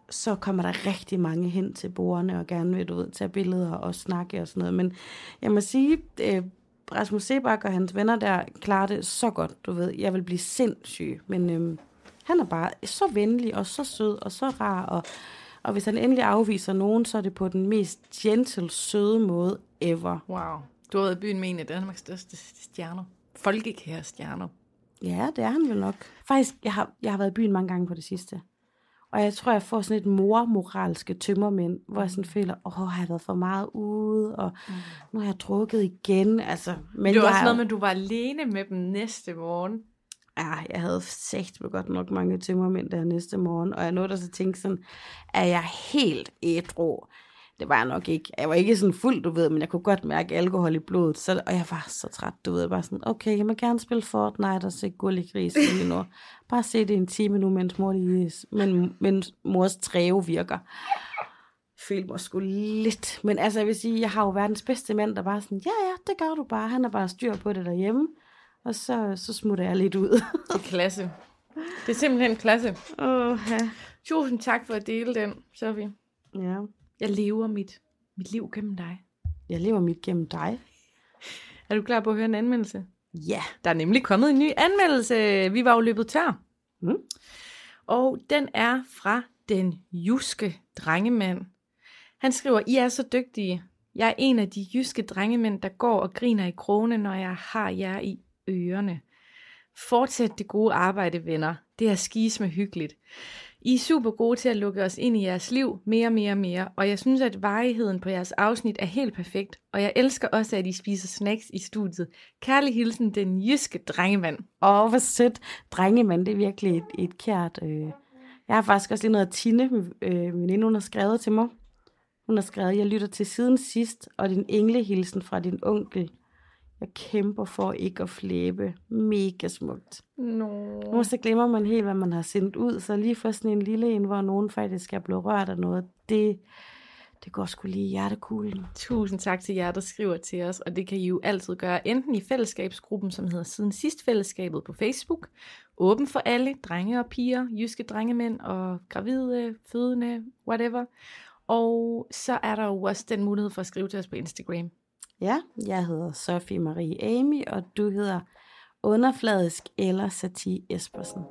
S1: så kommer der rigtig mange hen til bordene og gerne vil, du ved, tage billeder og snakke og sådan noget. Men jeg må sige, øh, Rasmus Sebak og hans venner der klarer det så godt, du ved. Jeg vil blive sindssyg, men øh, han er bare så venlig og så sød og så rar, og, og hvis han endelig afviser nogen, så er det på den mest gentle, søde måde ever.
S2: Wow. Du har været i byen med en af Danmarks største stjerner. Folkekære stjerner.
S1: Ja, det er han vel nok. Faktisk, jeg har, jeg har været i byen mange gange på det sidste. Og jeg tror, jeg får sådan et mormoralske tømmermænd, hvor jeg sådan føler, åh, har jeg været for meget ude, og mm. nu har jeg drukket igen. Altså, men
S2: det var
S1: jeg,
S2: også noget med, at du var alene med dem næste morgen.
S1: Ja, jeg havde sagt med godt nok mange tømmermænd der næste morgen, og jeg nåede så tænke sådan, er jeg helt ædru? Det var jeg nok ikke. Jeg var ikke sådan fuld, du ved, men jeg kunne godt mærke alkohol i blodet, så, og jeg var så træt, du ved, bare sådan, okay, jeg må gerne spille Fortnite og se gullig gris lige nu. Bare se det en time nu, mens, mor lige, men, mens mors træve virker. Følte mig sgu lidt. Men altså, jeg vil sige, jeg har jo verdens bedste mand, der bare sådan, ja, ja, det gør du bare. Han er bare styr på det derhjemme. Og så, så smutter jeg lidt ud.
S2: Det er klasse. Det er simpelthen klasse.
S1: Åh, ja.
S2: Tusind tak for at dele den, Sofie.
S1: ja.
S2: Jeg lever mit, mit liv gennem dig.
S1: Jeg lever mit gennem dig.
S2: Er du klar på at høre en anmeldelse?
S1: Ja.
S2: Der er nemlig kommet en ny anmeldelse. Vi var jo løbet tør.
S1: Mm.
S2: Og den er fra den jyske drengemand. Han skriver, I er så dygtige. Jeg er en af de jyske drengemænd, der går og griner i krone, når jeg har jer i ørerne. Fortsæt det gode arbejde, venner. Det er skis med hyggeligt. I er super gode til at lukke os ind i jeres liv mere, mere, mere, og jeg synes, at varigheden på jeres afsnit er helt perfekt, og jeg elsker også, at I spiser snacks i studiet. Kærlig hilsen, den jyske drengemand.
S1: Åh, hvor sødt. Drengemand, det er virkelig et, et kært... Øh. Jeg har faktisk også lige noget af Tine, øh, min veninde, hun har skrevet til mig. Hun har skrevet, jeg lytter til siden sidst, og din englehilsen fra din onkel. Jeg kæmper for ikke at flæbe. Mega smukt.
S2: Nå.
S1: Nu så glemmer man helt, hvad man har sendt ud. Så lige for sådan en lille en, hvor nogen faktisk er blevet rørt af noget, det, det går sgu lige hjertekuglen.
S2: Tusind tak til jer, der skriver til os, og det kan I jo altid gøre enten i fællesskabsgruppen, som hedder Siden Sidst Fællesskabet på Facebook, åben for alle, drenge og piger, jyske drengemænd og gravide, fødende, whatever. Og så er der jo også den mulighed for at skrive til os på Instagram.
S1: Ja, jeg hedder Sofie Marie Amy, og du hedder Underfladisk eller Sati Espersen.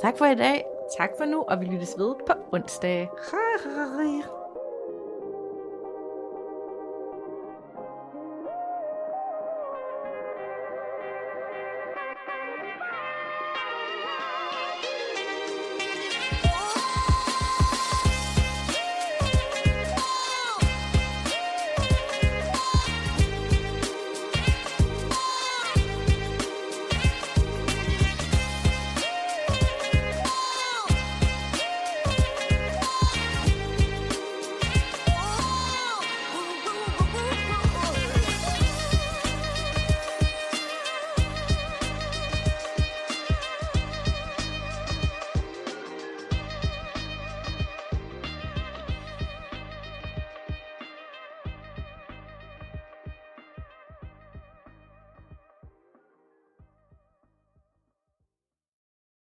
S1: Tak for i dag.
S2: Tak for nu, og vi lyttes ved på onsdag.
S1: Hej.